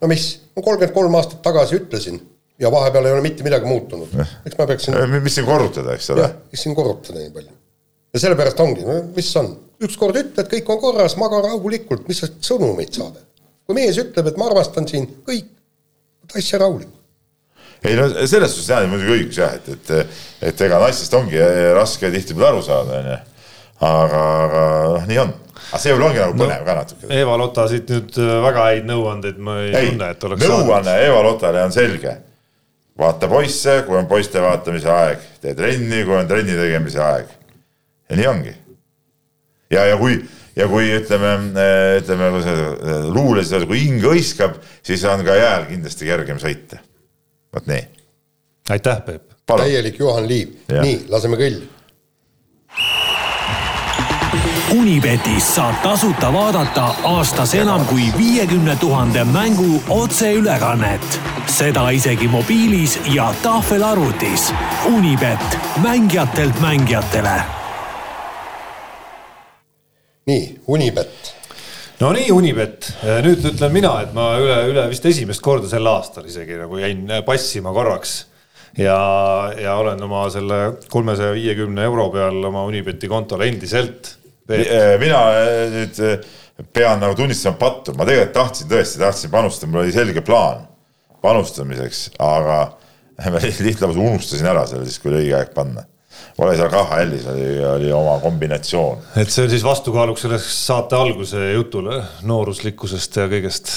no mis, ma kolmkümmend kolm aastat tagasi ütlesin ja vahepeal ei ole mitte midagi muutunud. eks ma peaksin. mis siin korrutada, eks ole. jah, mis siin korrutada nii palju. ja sellepärast ongi, mis on, ükskord ütled, kõik on korras, maga rahulikult, mis sa sõnumeid saadad kui mees ütleb, et ma armastan sind, kõik, asja rahulik ei no selles suhtes jah, muidugi õigus jah, et, et, et ega naistest ongi raske tihtipeale aru saada, onju. aga, aga noh, nii on. aga see võib-olla ongi nagu põnev no, ka natuke. Eva Lotta siit nüüd äh, väga häid nõuandeid ma ei, ei tunne, et oleks nõuanne Eva Lotale on selge. vaata poisse, kui on poiste vaatamise aeg, tee trenni, kui on trenni tegemise aeg. ja nii ongi. ja, ja kui ja kui ütleme, ütleme, kui see luules, kui hing hõiskab, siis on ka jääl kindlasti kergem sõita. vot nii. aitäh, Peep. täielik Juhan Liiv, nii, laseme kõlli. Unibetis saab tasuta vaadata aastas enam kui viiekümne tuhande mängu otseülekannet. seda isegi mobiilis ja tahvelarvutis. Unibet, mängijatelt mängijatele nii, Unibet. no nii, Unibet, nüüd ütlen mina, et ma üle, üle vist esimest korda sel aastal isegi nagu jäin passima korraks. Ja, ja olen oma selle kolmesaja viiekümne euro peal oma Unibeti kontol endiselt. Eh, mina nüüd pean nagu tunnistama pattu, ma tegelikult tahtsin tõesti, tahtsin panustada, mul oli selge plaan panustamiseks, aga ma lihtsalt unustasin ära selle siis, kui oli õige aeg panna ole seal KHL-is oli, oli oma kombinatsioon. et see on siis vastukaaluks sellest saate alguse jutule nooruslikkusest ja kõigest.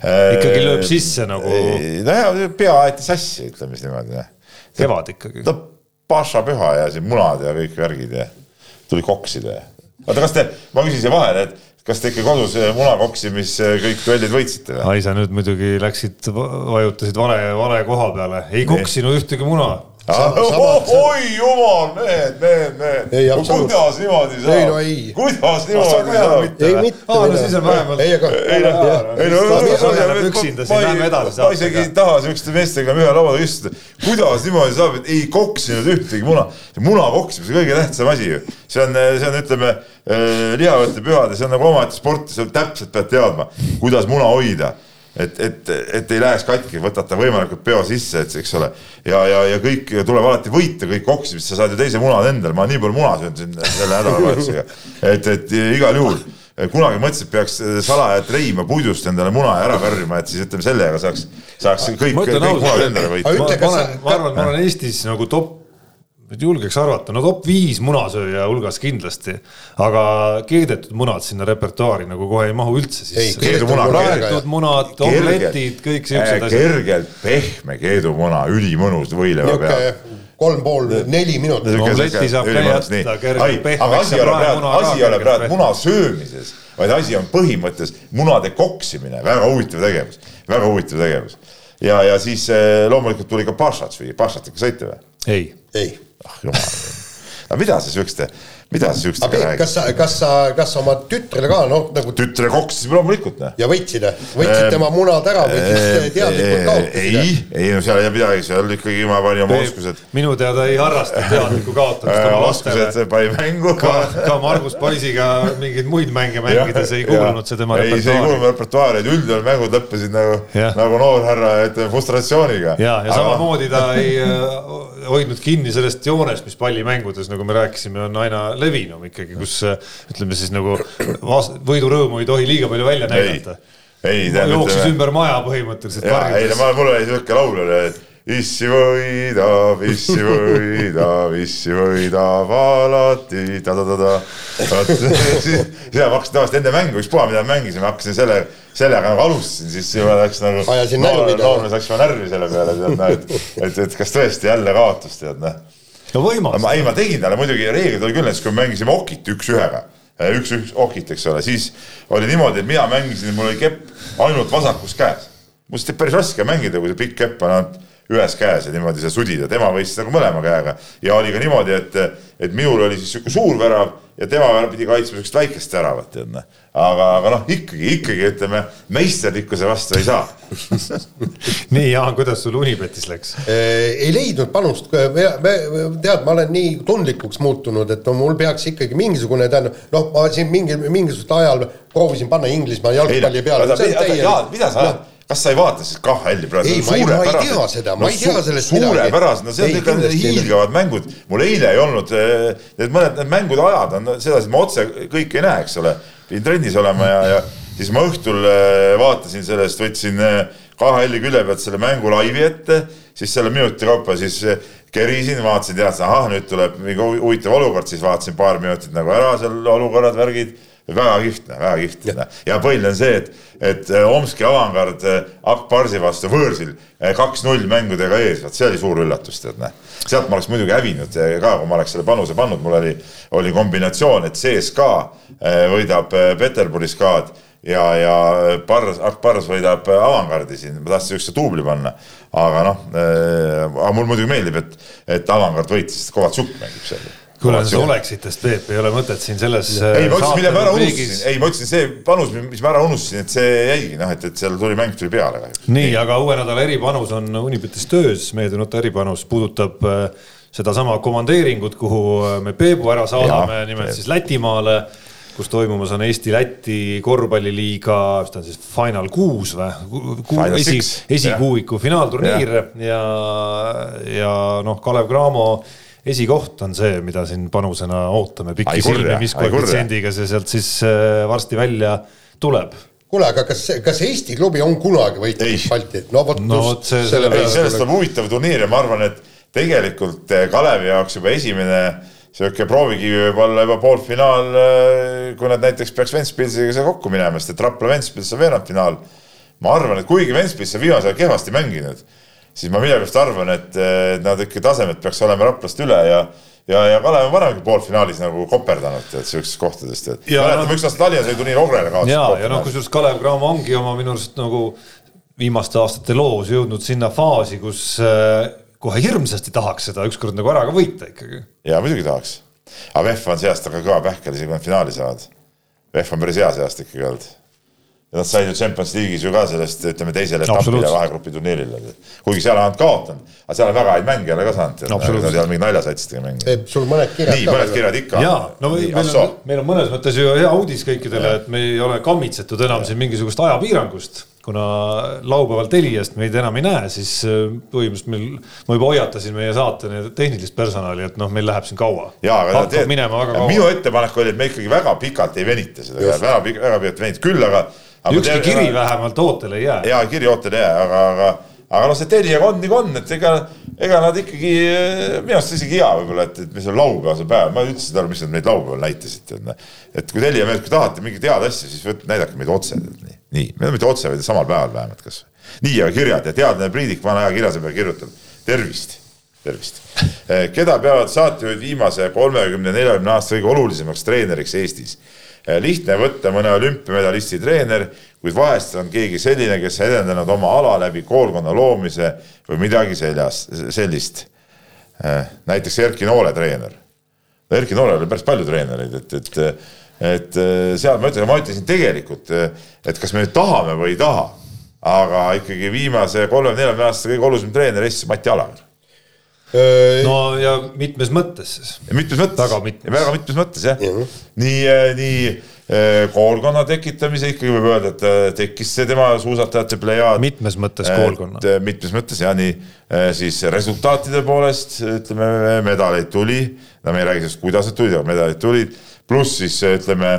ikkagi lööb sisse nagu. nojah, pea aeti sassi, ütleme siis niimoodi. kevad ikkagi. ta paša püha ja siin munad ja kõik värgid ja tuli koksida ja. oota, kas te, ma küsin siia vahele, et kas te ikka kodus munakoksimis kõik duellid võitsite või? ai, sa nüüd muidugi läksid, vajutasid vale, vale koha peale, ei koksinud ühtegi muna oi jumal, mehed, mehed, mehed. kuidas niimoodi saab? ei no ei. kuidas niimoodi saab? ei mitte. aa, no siis on vähemalt. ei, aga. ei no, ei no. üksinda siin lähme edasi. ma isegi ei taha siukeste meestega ühe laua taga istuda. kuidas niimoodi saab, et ei koksinud ühtegi muna. muna koksimine, see kõige tähtsam asi ju. see on, see on, ütleme lihavõtte pühade, see on nagu omaette sport, sa täpselt pead teadma, kuidas muna hoida et, et, et ei läheks katki, võtad ta võimalikult peo sisse, et eks ole. ja, ja, ja kõik tuleb alati võita, kõik oksimised, sa saad ju teise munad endale, ma nii palju muna söönud siin selle nädalavahetusega. et, et igal juhul kunagi mõtlesin, et peaks salaja treima puidust endale muna ära värvima, et siis ütleme sellega saaks, saaks kõik, kõik munad endale võita. ma, ma, ma arvan, ma olen Eestis nagu top nüüd julgeks arvata, no top viis munasööja hulgas kindlasti, aga keedetud munad sinna repertuaari nagu kohe ei mahu üldse sisse. praetud munad, omletid, kõik siuksed asjad. kergelt pehme keedumuna, ülimõnus võileva peal kolm pool, neli minutit. omletti saab ka jätta kergelt pehmeks. asi ei ole praegu, asi ei ole praegu muna söömises, vaid asi on põhimõttes munade koksimine, väga huvitav tegevus, väga huvitav tegevus. ja, ja siis eh, loomulikult tuli ka pašat süüa, pašat ikka sõite või? ei, ei ah jumal. aga mida sa siukeste mida sa siukestega räägid? kas sa, kas sa, kas sa oma tütrele ka noh nagu. tütre koksisime loomulikult noh. ja võitsid, võitsid ehm, tema munad ära või siis teadlikult kaotasid? ei, ei no seal ei midagi, seal ikkagi ma panin oma oskused. minu teada ei harrasta teadlikku kaotamist oma lastele. oskused pani mängu. ka, ka Margus Poisiga mingeid muid mänge mängides ei kuulunud see tema repertuaari. ei, see ei kuulunud repertuaari, et üldjuhul mängud lõppesid nagu, nagu noorhärra, ütleme frustratsiooniga. ja, ja samamoodi ta ei äh, hoidnud kinni sellest joonest, mis pallimängudes, nagu me rääkisime, on aina levinum ikkagi, kus ütleme siis nagu võidurõõmu ei tohi liiga palju välja näidata. ei, tähendab. jooksis ütleme... ümber maja põhimõtteliselt. ei no mul oli siuke laul oli, et issi võidab, issi võidab, issi võidab alati ta-ta-ta-ta. vot siis ma hakkasin tavaliselt enne mängu, ükspuha mida me mängisime, hakkasin selle, sellega nagu alustasin, siis juba läks nagu. noormees läks juba närvi selle peale, tead noh, et, et, kas tõesti jälle kaotus, tead noh no võimas. ei, ma tegin talle muidugi, reeglid oli küll näiteks, kui me mängisime okit üks-ühega, üks-üks okit, eks ole, siis oli niimoodi, et mina mängisin, mul oli kepp ainult vasakus käes. mul oli päris raske mängida, kui see pikk kepp on ainult ühes käes ja niimoodi sa sudid ja tema võis nagu mõlema käega. ja oli ka niimoodi, et, et minul oli siis sihuke suur värav ja tema pidi kaitsma siukest väikest väravat, tead noh. aga, aga noh, ikkagi, ikkagi ütleme, meisterlikkuse vastu ei saa nii, Jaan, kuidas sul Unibetis läks? ei leidnud panust, tead, ma olen nii tundlikuks muutunud, et no mul peaks ikkagi mingisugune, tähendab, noh, ma siin mingi, mingisugusel ajal proovisin panna Inglismaa jalgpalli peale. mida sa ajad? Kas sa ei vaata siis KHL-i praegu? ei, ma ei, ma ei tea seda, ma ei tea sellest midagi. suurepärased, no see on ikka hiilgavad mängud. mul eile ei olnud, eh, need mõned need mängude ajad on sedasi, et ma otse kõike ei näe, eks ole. pidin trennis olema ja, ja siis ma õhtul eh, vaatasin sellest, võtsin eh, KHL-i külje pealt selle mängu laivi ette, siis selle minuti kaupa siis kerisin, vaatasin, teadsin, ahah, nüüd tuleb mingi huvitav olukord, siis vaatasin paar minutit nagu ära seal olukorrad, värgid väga kihvt, väga kihvt. Ja, ja põhiline on see, et, et äh, Omski avangard äh, Akbarsi vastu võõrsil äh, kaks-null mängudega ees, vot see oli suur üllatus, tead näe. sealt ma oleks muidugi hävinud ka, kui ma oleks selle panuse pannud, mul oli, oli kombinatsioon, et CSKA võidab Peterburis ka-d ja, ja Pars, Akbars võidab avangardi siin, ma tahtsin siukse duubli panna, aga noh äh,, aga mulle muidugi meeldib, et, et avangard võitis, Kovatsuk mängib seal kuule, sa oleksitest, Peep, ei ole mõtet siin selles. ei, ma ütlesin, mille ma ära unustasin, ei, ma ütlesin, see panus, mis ma ära unustasin, et see jäigi, noh, et, et seal tuli mäng tuli peale nii, aga uue nädala eripanus on Unibetis töös, meeldinud eripanus puudutab äh, sedasama komandeeringut, kuhu äh, me Peebu ära saadame, nimelt siis Lätimaale kus toimumas on Eesti-Läti korvpalliliiga, mis ta on siis Final kuus või? esi, esikuuiku finaalturniir. Ja, ja, ja noh, Kalev Cramo esikoht on see, mida siin panusena ootame pikisilmi, mis koefitsiendiga see sealt siis äh, varsti välja tuleb kuule, aga kas, kas Eesti klubi on kunagi võitnud Balti? no vot no, just see, selle peale. sellest on huvitav turniir ja ma arvan, et tegelikult äh, Kalevi jaoks juba esimene sihuke proovikivi võib olla juba poolfinaal, äh, kui nad näiteks peaks Ventspilsiga kokku minema, sest et Rapla Ventspils on veerandfinaal. ma arvan, et kuigi Ventspils on viimasel ajal kehvasti mänginud siis ma millegipärast arvan, et nad ikka tasemed peaks olema Raplast üle ja ja, ja Kalev on varemgi poolfinaalis nagu koperdanud, tead, siuksest kohtadest, et mäletame no, üks aasta Tallinnas oli turniir Ogrele kaotas. ja, ja noh, kusjuures Kalev Cramo ongi oma minu arust nagu viimaste aastate loos jõudnud sinna faasi, kus äh, kohe hirmsasti tahaks seda ükskord nagu ära ka võita ikkagi. ja muidugi tahaks, aga VEF on see aasta ka kõva pähkel, isegi kui nad finaali saavad. VEF on päris hea see aasta ikkagi olnud nad said ju Champions League'is ju ka sellest, ütleme teisele etapile vahegrupi turniirile. kuigi seal on nad kaotanud, aga seal on väga häid mänge jälle ka saanud. Ei ole mingi naljasatsidega mänginud. sul mõned kirjad nii, mõned kirjad ikka. ja, no meil, meil on, meil on mõnes mõttes ju hea uudis kõikidele, et me ei ole kammitsetud enam siin mingisugust ajapiirangust kuna laupäeval Teliast meid enam ei näe, siis äh, põhimõtteliselt meil, ma juba hoiatasin meie saate tehnilist personali, et noh, meil läheb siin kaua. hakkab minema väga kaua. minu ettepanek oli, et me ikkagi väga pikalt ei venita seda, väga pikalt, väga pikalt ei venita, küll aga. Ükski kiri vähemalt ootele ei jää. ja kiri ootele ei jää, aga, aga aga noh, see Teliaga on nagu on, et ega, ega nad ikkagi, minu arust isegi hea võib-olla, et, et mis on laupäevasel päeval, ma üldse ei aru, mis nad meid laupäeval näitasid. et kui Telia meelt, kui tahate mingit head asja, siis võtke, näidake meid otse. nii, nii, mitte otse, vaid samal päeval vähemalt kas. nii, aga kirjad ja teadlane Priidik vana hea kirja peal kirjutab. tervist, tervist. Eh, keda peavad saatejuhid viimase kolmekümne, neljakümne aasta kõige olulisemaks treeneriks Eestis? Eh, lihtne võtta mõne olümpiamedalisti treener kuid vahest on keegi selline, kes edendanud oma ala läbi koolkonna loomise või midagi seljas, sellist. Äh, näiteks Erki Noole treener. Erki Noolel oli päris palju treenereid, et, et, et äh, seal ma ütlen, ma ütlesin tegelikult, et kas me nüüd tahame või ei taha, aga ikkagi viimase kolme-neljakümne aasta kõige olulisem treener Eestis Mati Alaver äh, no ja mitmes mõttes siis. mitmes mõttes, väga mitmes, väga mitmes mõttes jah ja. nii, nii Eh, koolkonna tekitamise ikkagi võib öelda, et eh, tekkis see tema suusatajate plejaad. mitmes mõttes koolkonna. Mitmes mõttes ja nii siis resultaatide poolest ütleme, medaleid tuli, no me ei räägi sellest, kuidas need tulid, aga medalid tulid, pluss siis ütleme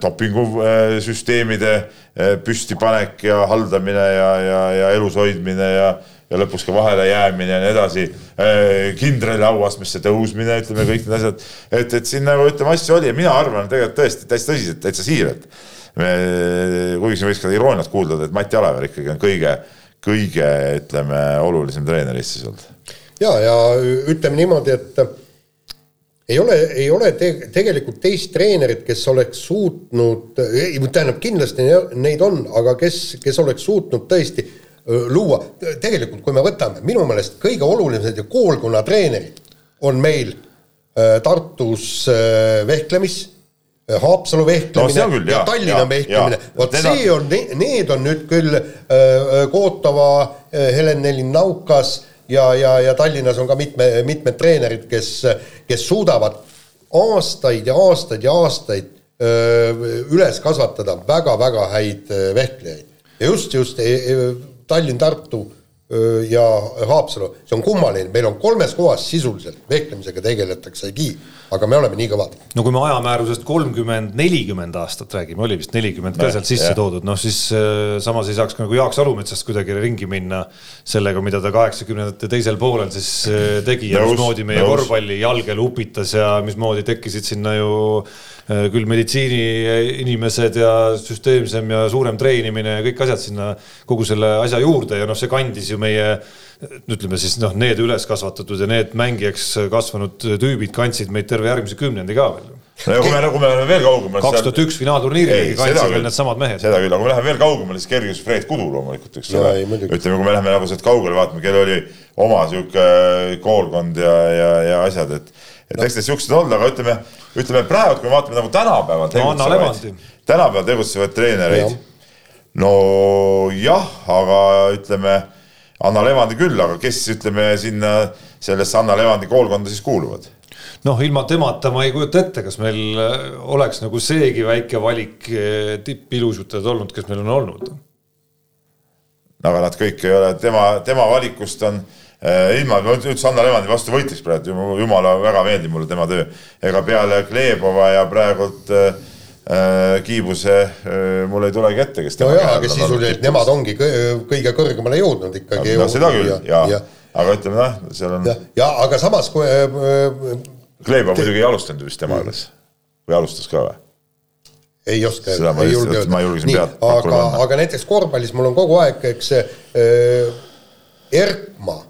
dopingusüsteemide püstipanek ja haldamine ja, ja, ja elus hoidmine ja ja lõpuks ka vahele jäämine ja nii edasi, äh, kindrali auastmesse tõusmine, ütleme kõik need asjad, et, et siin nagu ütleme, asju oli ja mina arvan tegelikult tõesti täitsa tõsiselt, täitsa siiralt. kuigi siin võiks ka irooniat kuulda, et Mati Alaver ikkagi on kõige, kõige ütleme, olulisem treener Eestis olnud. ja, ja ütleme niimoodi, et ei ole, ei ole te, tegelikult teist treenerit, kes oleks suutnud, tähendab kindlasti neid on, aga kes, kes oleks suutnud tõesti luua, tegelikult kui me võtame, minu meelest kõige olulisemad ja koolkonna treenerid on meil Tartus vehklemis Haapsalu vehklemine no, küll, ja, ja Tallinna ja, vehklemine, vot see on, need on nüüd küll äh, Kootova äh,, Helen-Nelin Naukas ja, ja, ja Tallinnas on ka mitme, mitmed treenerid, kes, kes suudavad aastaid ja aastaid ja aastaid öö, üles kasvatada väga-väga häid vehklejaid. ja just, just e, e, Tallinn, Tartu ja Haapsalu, see on kummaline, meil on kolmes kohas sisuliselt vehklemisega tegeletaksegi, aga me oleme nii kõvad. no kui me ajamäärusest kolmkümmend, nelikümmend aastat räägime, oli vist nelikümmend ka sealt sisse ja. toodud, noh siis samas ei saaks ka nagu Jaak Salumetsast kuidagi ringi minna sellega, mida ta kaheksakümnendate teisel poolel siis tegi ja mismoodi meie korvpalli jalgele upitas ja mismoodi tekkisid sinna ju küll meditsiiniinimesed ja süsteemsem ja suurem treenimine ja kõik asjad sinna kogu selle asja juurde ja noh, see kandis ju meie ütleme siis noh, need üles kasvatatud ja need mängijaks kasvanud tüübid kandsid meid terve järgmise kümnendi ka veel no ja kui me, kui me läheme veel kaugemale. kaks tuhat üks finaalturniiril kandsid veel needsamad mehed. seda küll, aga kui me läheme veel kaugemale, siis kerges Fred Kudu loomulikult, eks ole. ütleme, kui me läheme nagu sealt kaugele vaatame, kellel oli oma sihuke koolkond ja, ja, ja asjad, et et no. eks need siuksed olnud, aga ütleme, ütleme praegu, kui me vaatame nagu tänapäeval tegutsevaid, tänapäeval tegutsevaid treenereid. no jah, aga ütleme Anna Levandi küll, aga kes ütleme sinna sellesse Anna Levandi koolkonda siis kuuluvad? noh, ilma temata ma ei kujuta ette, kas meil oleks nagu seegi väike valik eh, tippilusutajad olnud, kes meil on olnud. aga nad kõik ei ole, tema, tema valikust on Äh, ilma, ma üldse Anna Levandi vastu võitleks praegu, jumala väga meeldib mulle tema töö. ega peale Glebova ja praegult äh, äh Kiibuse äh, mul ei tulegi ette, kes no jaa, aga sisuliselt nemad ongi kõige kõrgemale jõudnud ikkagi. no seda küll, jaa ja., aga ütleme noh, seal on. ja aga samas kui äh,. Glebov te... muidugi ei alustanud vist tema juures või alustas ka või? ei oska, ei julge öelda. aga, aga näiteks korvpallis mul on kogu aeg, eks äh, Erkma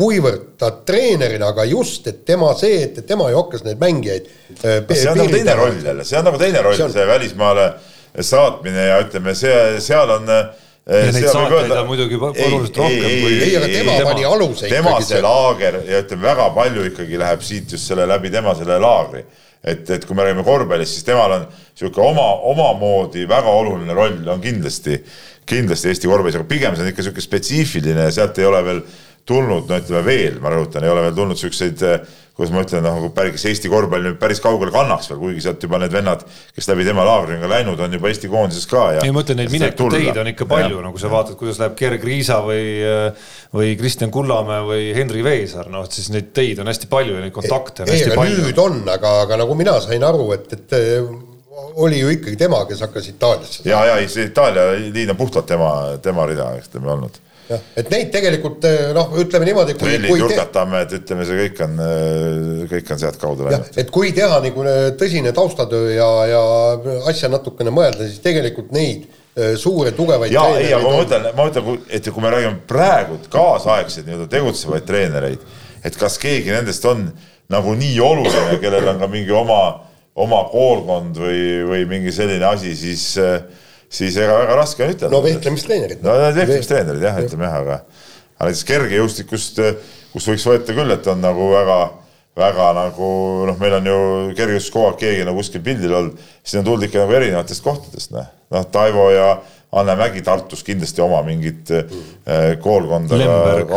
kuivõrd ta treenerina, aga just, et tema see, et tema ju hakkas neid mängijaid äh, see on nagu teine roll jälle, see on nagu teine roll, see välismaale saatmine ja ütleme, see, seal on äh, ja neid saateid on muidugi oluliselt rohkem kui ei, aga tema pani aluse tema see laager ja ütleme, väga palju ikkagi läheb siit just selle läbi tema selle laagri. et, et kui me räägime korvpallist, siis temal on niisugune oma, omamoodi väga oluline roll on kindlasti, kindlasti Eesti korvpallis, aga pigem see on ikka niisugune spetsiifiline ja sealt ei ole veel tulnud, no ütleme veel, ma rõhutan, ei ole veel tulnud siukseid kuidas ma ütlen, nagu päris Eesti korvpall nüüd päris kaugele kannaks veel, kuigi sealt juba need vennad, kes läbi tema laagriga läinud on juba Eesti koondises ka ja. ei, ma ütlen, neid minekuteid on ikka palju, nagu sa vaatad, kuidas läheb Gerg Riisa või, või Kristjan Kullamäe või Henri Veesaar, noh, siis neid teid on hästi palju ja neid kontakte on ei, hästi palju. nüüd on, aga, aga nagu mina sain aru, et, et oli ju ikkagi tema, kes hakkas Itaaliasse. ja, ja see Itaalia liin on puhtalt tema, tema rida, eks ta olnud jah, et neid tegelikult eh, noh, ütleme niimoodi. Trellid, Jurkatamäed, ütleme, see kõik on, eh, kõik on sealtkaudu läinud. et kui teha niisugune tõsine taustatöö ja, ja asja natukene mõelda, siis tegelikult neid eh, suuri tugevaid ja ei, aga ma mõtlen, ma mõtlen, et kui me räägime praegu kaasaegseid nii-öelda tegutsevaid treenereid, et kas keegi nendest on nagu nii oluline, kellel on ka mingi oma, oma koolkond või, või mingi selline asi, siis äh, siis ega väga raske on ütelda. no vehklemistreenerid. no vehklemistreenerid jah, ütleme jah, aga, aga näiteks kergejõustikust, kus võiks võtta küll, et on nagu väga, väga nagu noh, meil on ju kergejõustis kogu aeg keegi nagu kuskil pildil olnud, siis on tulnud ikka nagu erinevatest kohtadest, noh, noh, Taivo ja Anne Mägi Tartus kindlasti oma mingit mm. koolkonda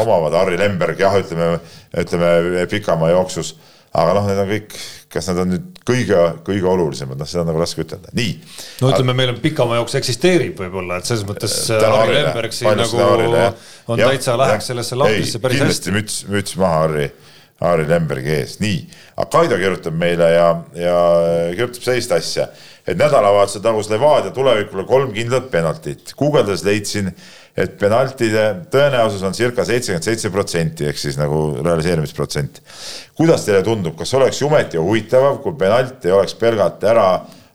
omavad, Harri Lemberg jah, ütleme, ütleme pikamaa jooksus, aga noh, need on kõik kas nad on nüüd kõige, kõige olulisemad, noh, seda on nagu raske ütelda, nii. no ütleme, meil on pikamaa jaoks eksisteerib võib-olla, et selles mõttes äh, Harri Lemberg siin nagu Harrile, on ja, täitsa läheks sellesse lahtisse päris hästi. müts, müts maha Harri, Harri Lembergi ees, nii. Kaido kirjutab meile ja, ja kirjutab sellist asja, et nädalavahetusel tagus Levadia tulevikule kolm kindlat penaltit, guugeldades leidsin et penaltide tõenäosus on circa seitsekümmend seitse protsenti ehk siis nagu realiseerimisprotsent. kuidas teile tundub, kas oleks jumeti huvitavam, kui penalt ei oleks pelgalt ära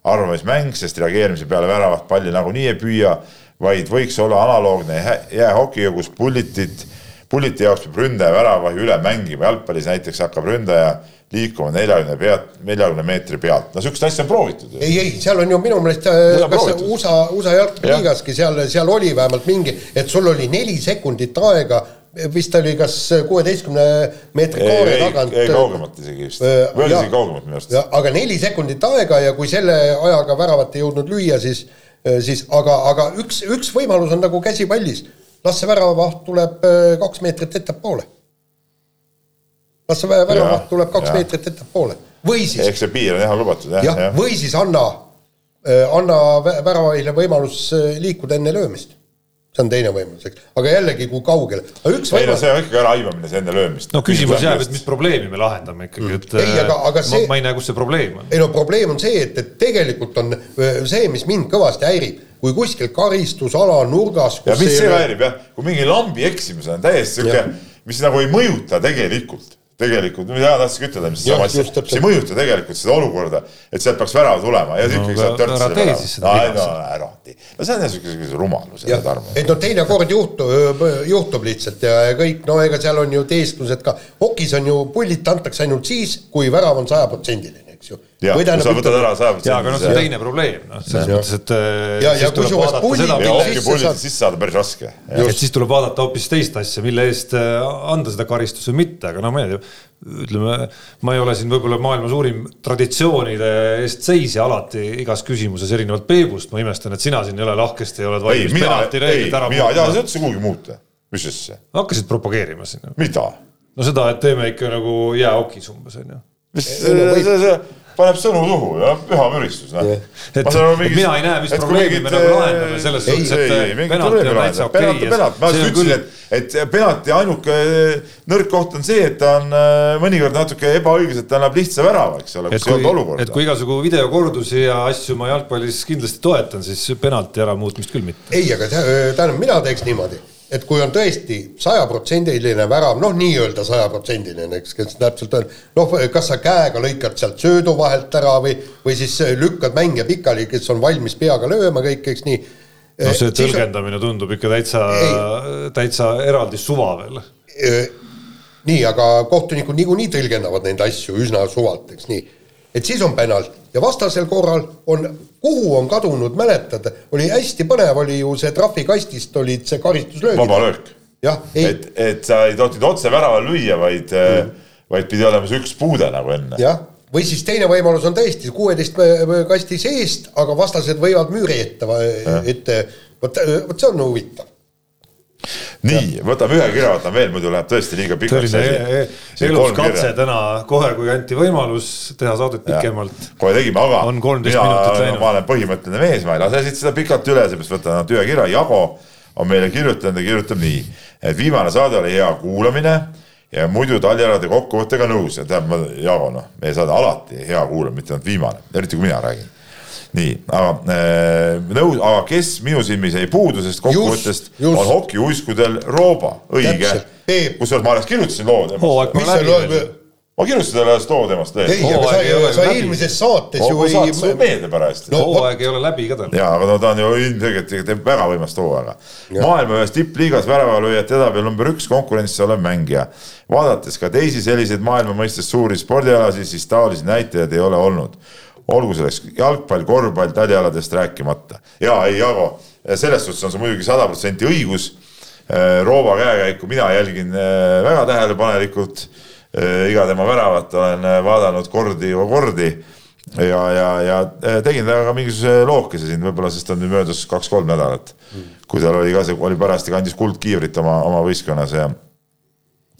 arvamismäng, sest reageerimise peale väravat palli nagunii ei püüa, vaid võiks olla analoogne jäähokiga, kus pullitit, pulliti jaoks peab ründaja väravahi üle mängima, jalgpallis näiteks hakkab ründaja liikuma neljakümne pealt, neljakümne meetri pealt, no sihukest asja on proovitud. ei, ei, seal on ju minu meelest, äh, kas proovitud. USA, USA jalgpalliliigaski seal, seal oli vähemalt mingi, et sul oli neli sekundit aega vist oli kas kuueteistkümne meetri koore tagant. ei, kaugemalt isegi vist äh,, või oli isegi kaugemalt minu arust. aga neli sekundit aega ja kui selle ajaga väravat ei jõudnud lüüa, siis, äh, siis aga, aga üks, üks võimalus on nagu käsipallis. las see väravavaht tuleb äh, kaks meetrit ettepoole las see väravaht tuleb kaks ja. meetrit ettepoole või siis. eks see piir on jah lubatud jah ja, ja.. või siis anna, äh, anna väravahile võimalus äh, liikuda enne löömist. see on teine võimalus, eks, aga jällegi, kui kaugele. ei võimalus... no see on ikkagi äraibamine, see enne löömist. no küsimus jääb, et mis probleemi me lahendame ikkagi, et ei, aga, aga see... ma, ma ei näe, kus see probleem on. ei no probleem on see, et, et tegelikult on äh, see, mis mind kõvasti häirib kui kuskil karistusala nurgas. ja mis see häirib jah, kui mingi lambi eksimus on täiesti sihuke, mis nagu ei mõjuta tegelikult tegelikult, mida tahtsin ütelda, mis sama asja, see ei mõjuta tegelikult seda olukorda, et sealt peaks värav tulema ja no, ikkagi saab törtsida värav. no ära tee, no see on niisugune rumalus. et no teinekord juhtub, juhtub lihtsalt ja kõik, no ega seal on ju teesklused ka, hokis on ju pullid antakse ainult siis, kui värav on sajaprotsendiline ju. jah, kui sa võtad ära saja protsendi. jaa, aga noh, see on teine probleem, noh, selles mõttes, et äh, ja, ja kusjuures pullid sisse, sisse saada päris raske. et siis tuleb vaadata hoopis teist asja, mille eest äh, anda seda karistust või mitte, aga no ma ei tea, ütleme, ma ei ole siin võib-olla maailma suurim traditsioonide eest seisja alati igas küsimuses erinevalt Peebust, ma imestan, et sina siin ei ole lahkesti ja oled valmis penalti reeglit ära muutma. mina ei taha seda üldse kuhugi muuta, mis asja. hakkasid propageerima siin. mida? no seda, et teeme ikka nagu jäähokis umbes mis see, see, see paneb sõnu suhu ja püha müristus, noh. mina ei näe, mis probleemi me nagu lahendame selles suhtes, et penalti on täitsa okei okay. ma just ütlesin, et, et penalti ainuke nõrk koht on see, et ta on äh, mõnikord natuke ebaõiglaselt, ta annab lihtsa värava, eks ole, kus ei olnud olukorda. et kui igasugu videokordusi ja asju ma jalgpallis kindlasti toetan, siis penalti äramuutmist küll mitte. ei, aga tähendab, mina teeks niimoodi et kui on tõesti sajaprotsendiline värav, noh, nii-öelda sajaprotsendiline, eks, kes täpselt on, noh, kas sa käega lõikad sealt söödu vahelt ära või, või siis lükkad mängija pikali, kes on valmis peaga lööma kõik, eks nii. no see tõlgendamine tundub ikka täitsa, täitsa eraldi suva veel. nii, aga kohtunikud niikuinii tõlgendavad neid asju üsna suvalt, eks nii et siis on penalt ja vastasel korral on, kuhu on kadunud, mäletad, oli hästi põnev, oli ju see trahvikastist olid see karistuslöögid. vaba löök. et, et sa ei tohtinud otse väraval lüüa, vaid mm., vaid pidi olema see üks puude nagu enne. jah, või siis teine võimalus on tõesti kuueteist kasti seest, aga vastased võivad müüri ette, ette, vot, vot see on huvitav nii, võtame ühe kirja, võtame veel, muidu läheb tõesti liiga pikaks. selline elus katse täna kohe, kui anti võimalus teha saadet pikemalt. kohe tegime, aga mina, ma olen põhimõtteline mees, ma ei lase siit seda pikalt üle, seepärast võtan ainult ühe kirja, Jago on meile kirjutanud ja kirjutab nii, et viimane saade oli hea kuulamine ja muidu Tallinade kokkuvõttega nõus. Ja tähendab, ma Jago noh, meie saade alati hea kuulamine, mitte ainult viimane, eriti kui mina räägin nii, aga äh, nõus, aga kes minu silmis jäi puudu sellest kokkuvõttest, on hokiuiskudel Rooba, õige. kusjuures ma alles kirjutasin loo temast ma kirjutasin talle ühest loo temast veel. ei, aga sa, sa eelmises saates ju ei. saates sul meelde parajasti. no hooaeg ei ole läbi ka tal. jaa, aga no ta on ju ilmselgelt teeb väga võimast hooaega. maailma ühes tippliigas väravalööjat edabil number üks konkurentsis olev mängija. vaadates ka teisi selliseid maailma mõistes suuri spordialasid, siis taolisi näitajaid ei ole olnud olgu selleks jalgpall, korvpall, talialadest rääkimata. ja ei, Jaago, selles suhtes on sul muidugi sada protsenti õigus. Äh, Roova käekäiku mina jälgin äh, väga tähelepanelikult. Äh, iga tema väravat olen vaadanud kordi ja kordi ja, ja, ja tegin temaga mingisuguse lookese siin võib-olla, sest on nüüd möödas kaks-kolm nädalat, kui tal oli ka see, oli parajasti kandis kuldkiivrit oma, oma võistkonnas ja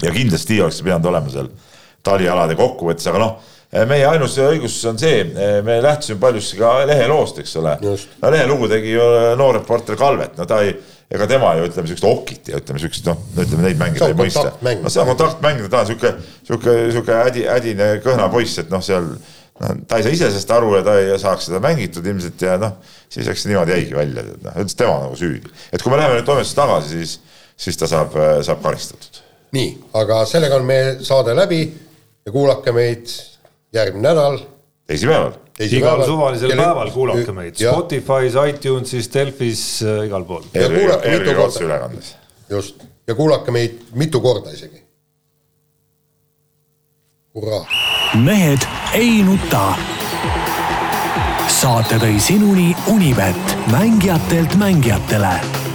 ja kindlasti oleks pidanud olema seal talialade kokkuvõttes, aga noh meie ainus õigus on see, eh, me lähtusime paljuski ka leheloost, eks ole. no lehelugu tegi ju eh, noor reporter Kalvet, no ta ei, ega tema ju ütleme siukest okit ja ütleme siukest noh, ütleme neid mänge ta ei mõista. no see on kontaktmäng, ta on sihuke, sihuke, sihuke ädi, ädine kõhna poiss, et noh, seal noh, ta ei saa ise sellest aru ja ta ei saaks seda mängitud ilmselt ja noh, siis eks niimoodi jäigi välja, et noh, üldse tema nagu süüdi. et kui me läheme nüüd toimetusse tagasi, siis, siis ta saab, saab karistatud. nii, aga sellega on meie saade läbi ja kuulake meid järgmine nädal. teisipäeval. igal suvalisel Kelle... päeval kuulake meid Spotify's, iTunesis, Delfis äh,, igal pool. ja kuulake mitu korda. just, ja kuulake meid mitu korda isegi. hurraa. mehed ei nuta. saate tõi sinuni Unibet, mängijatelt mängijatele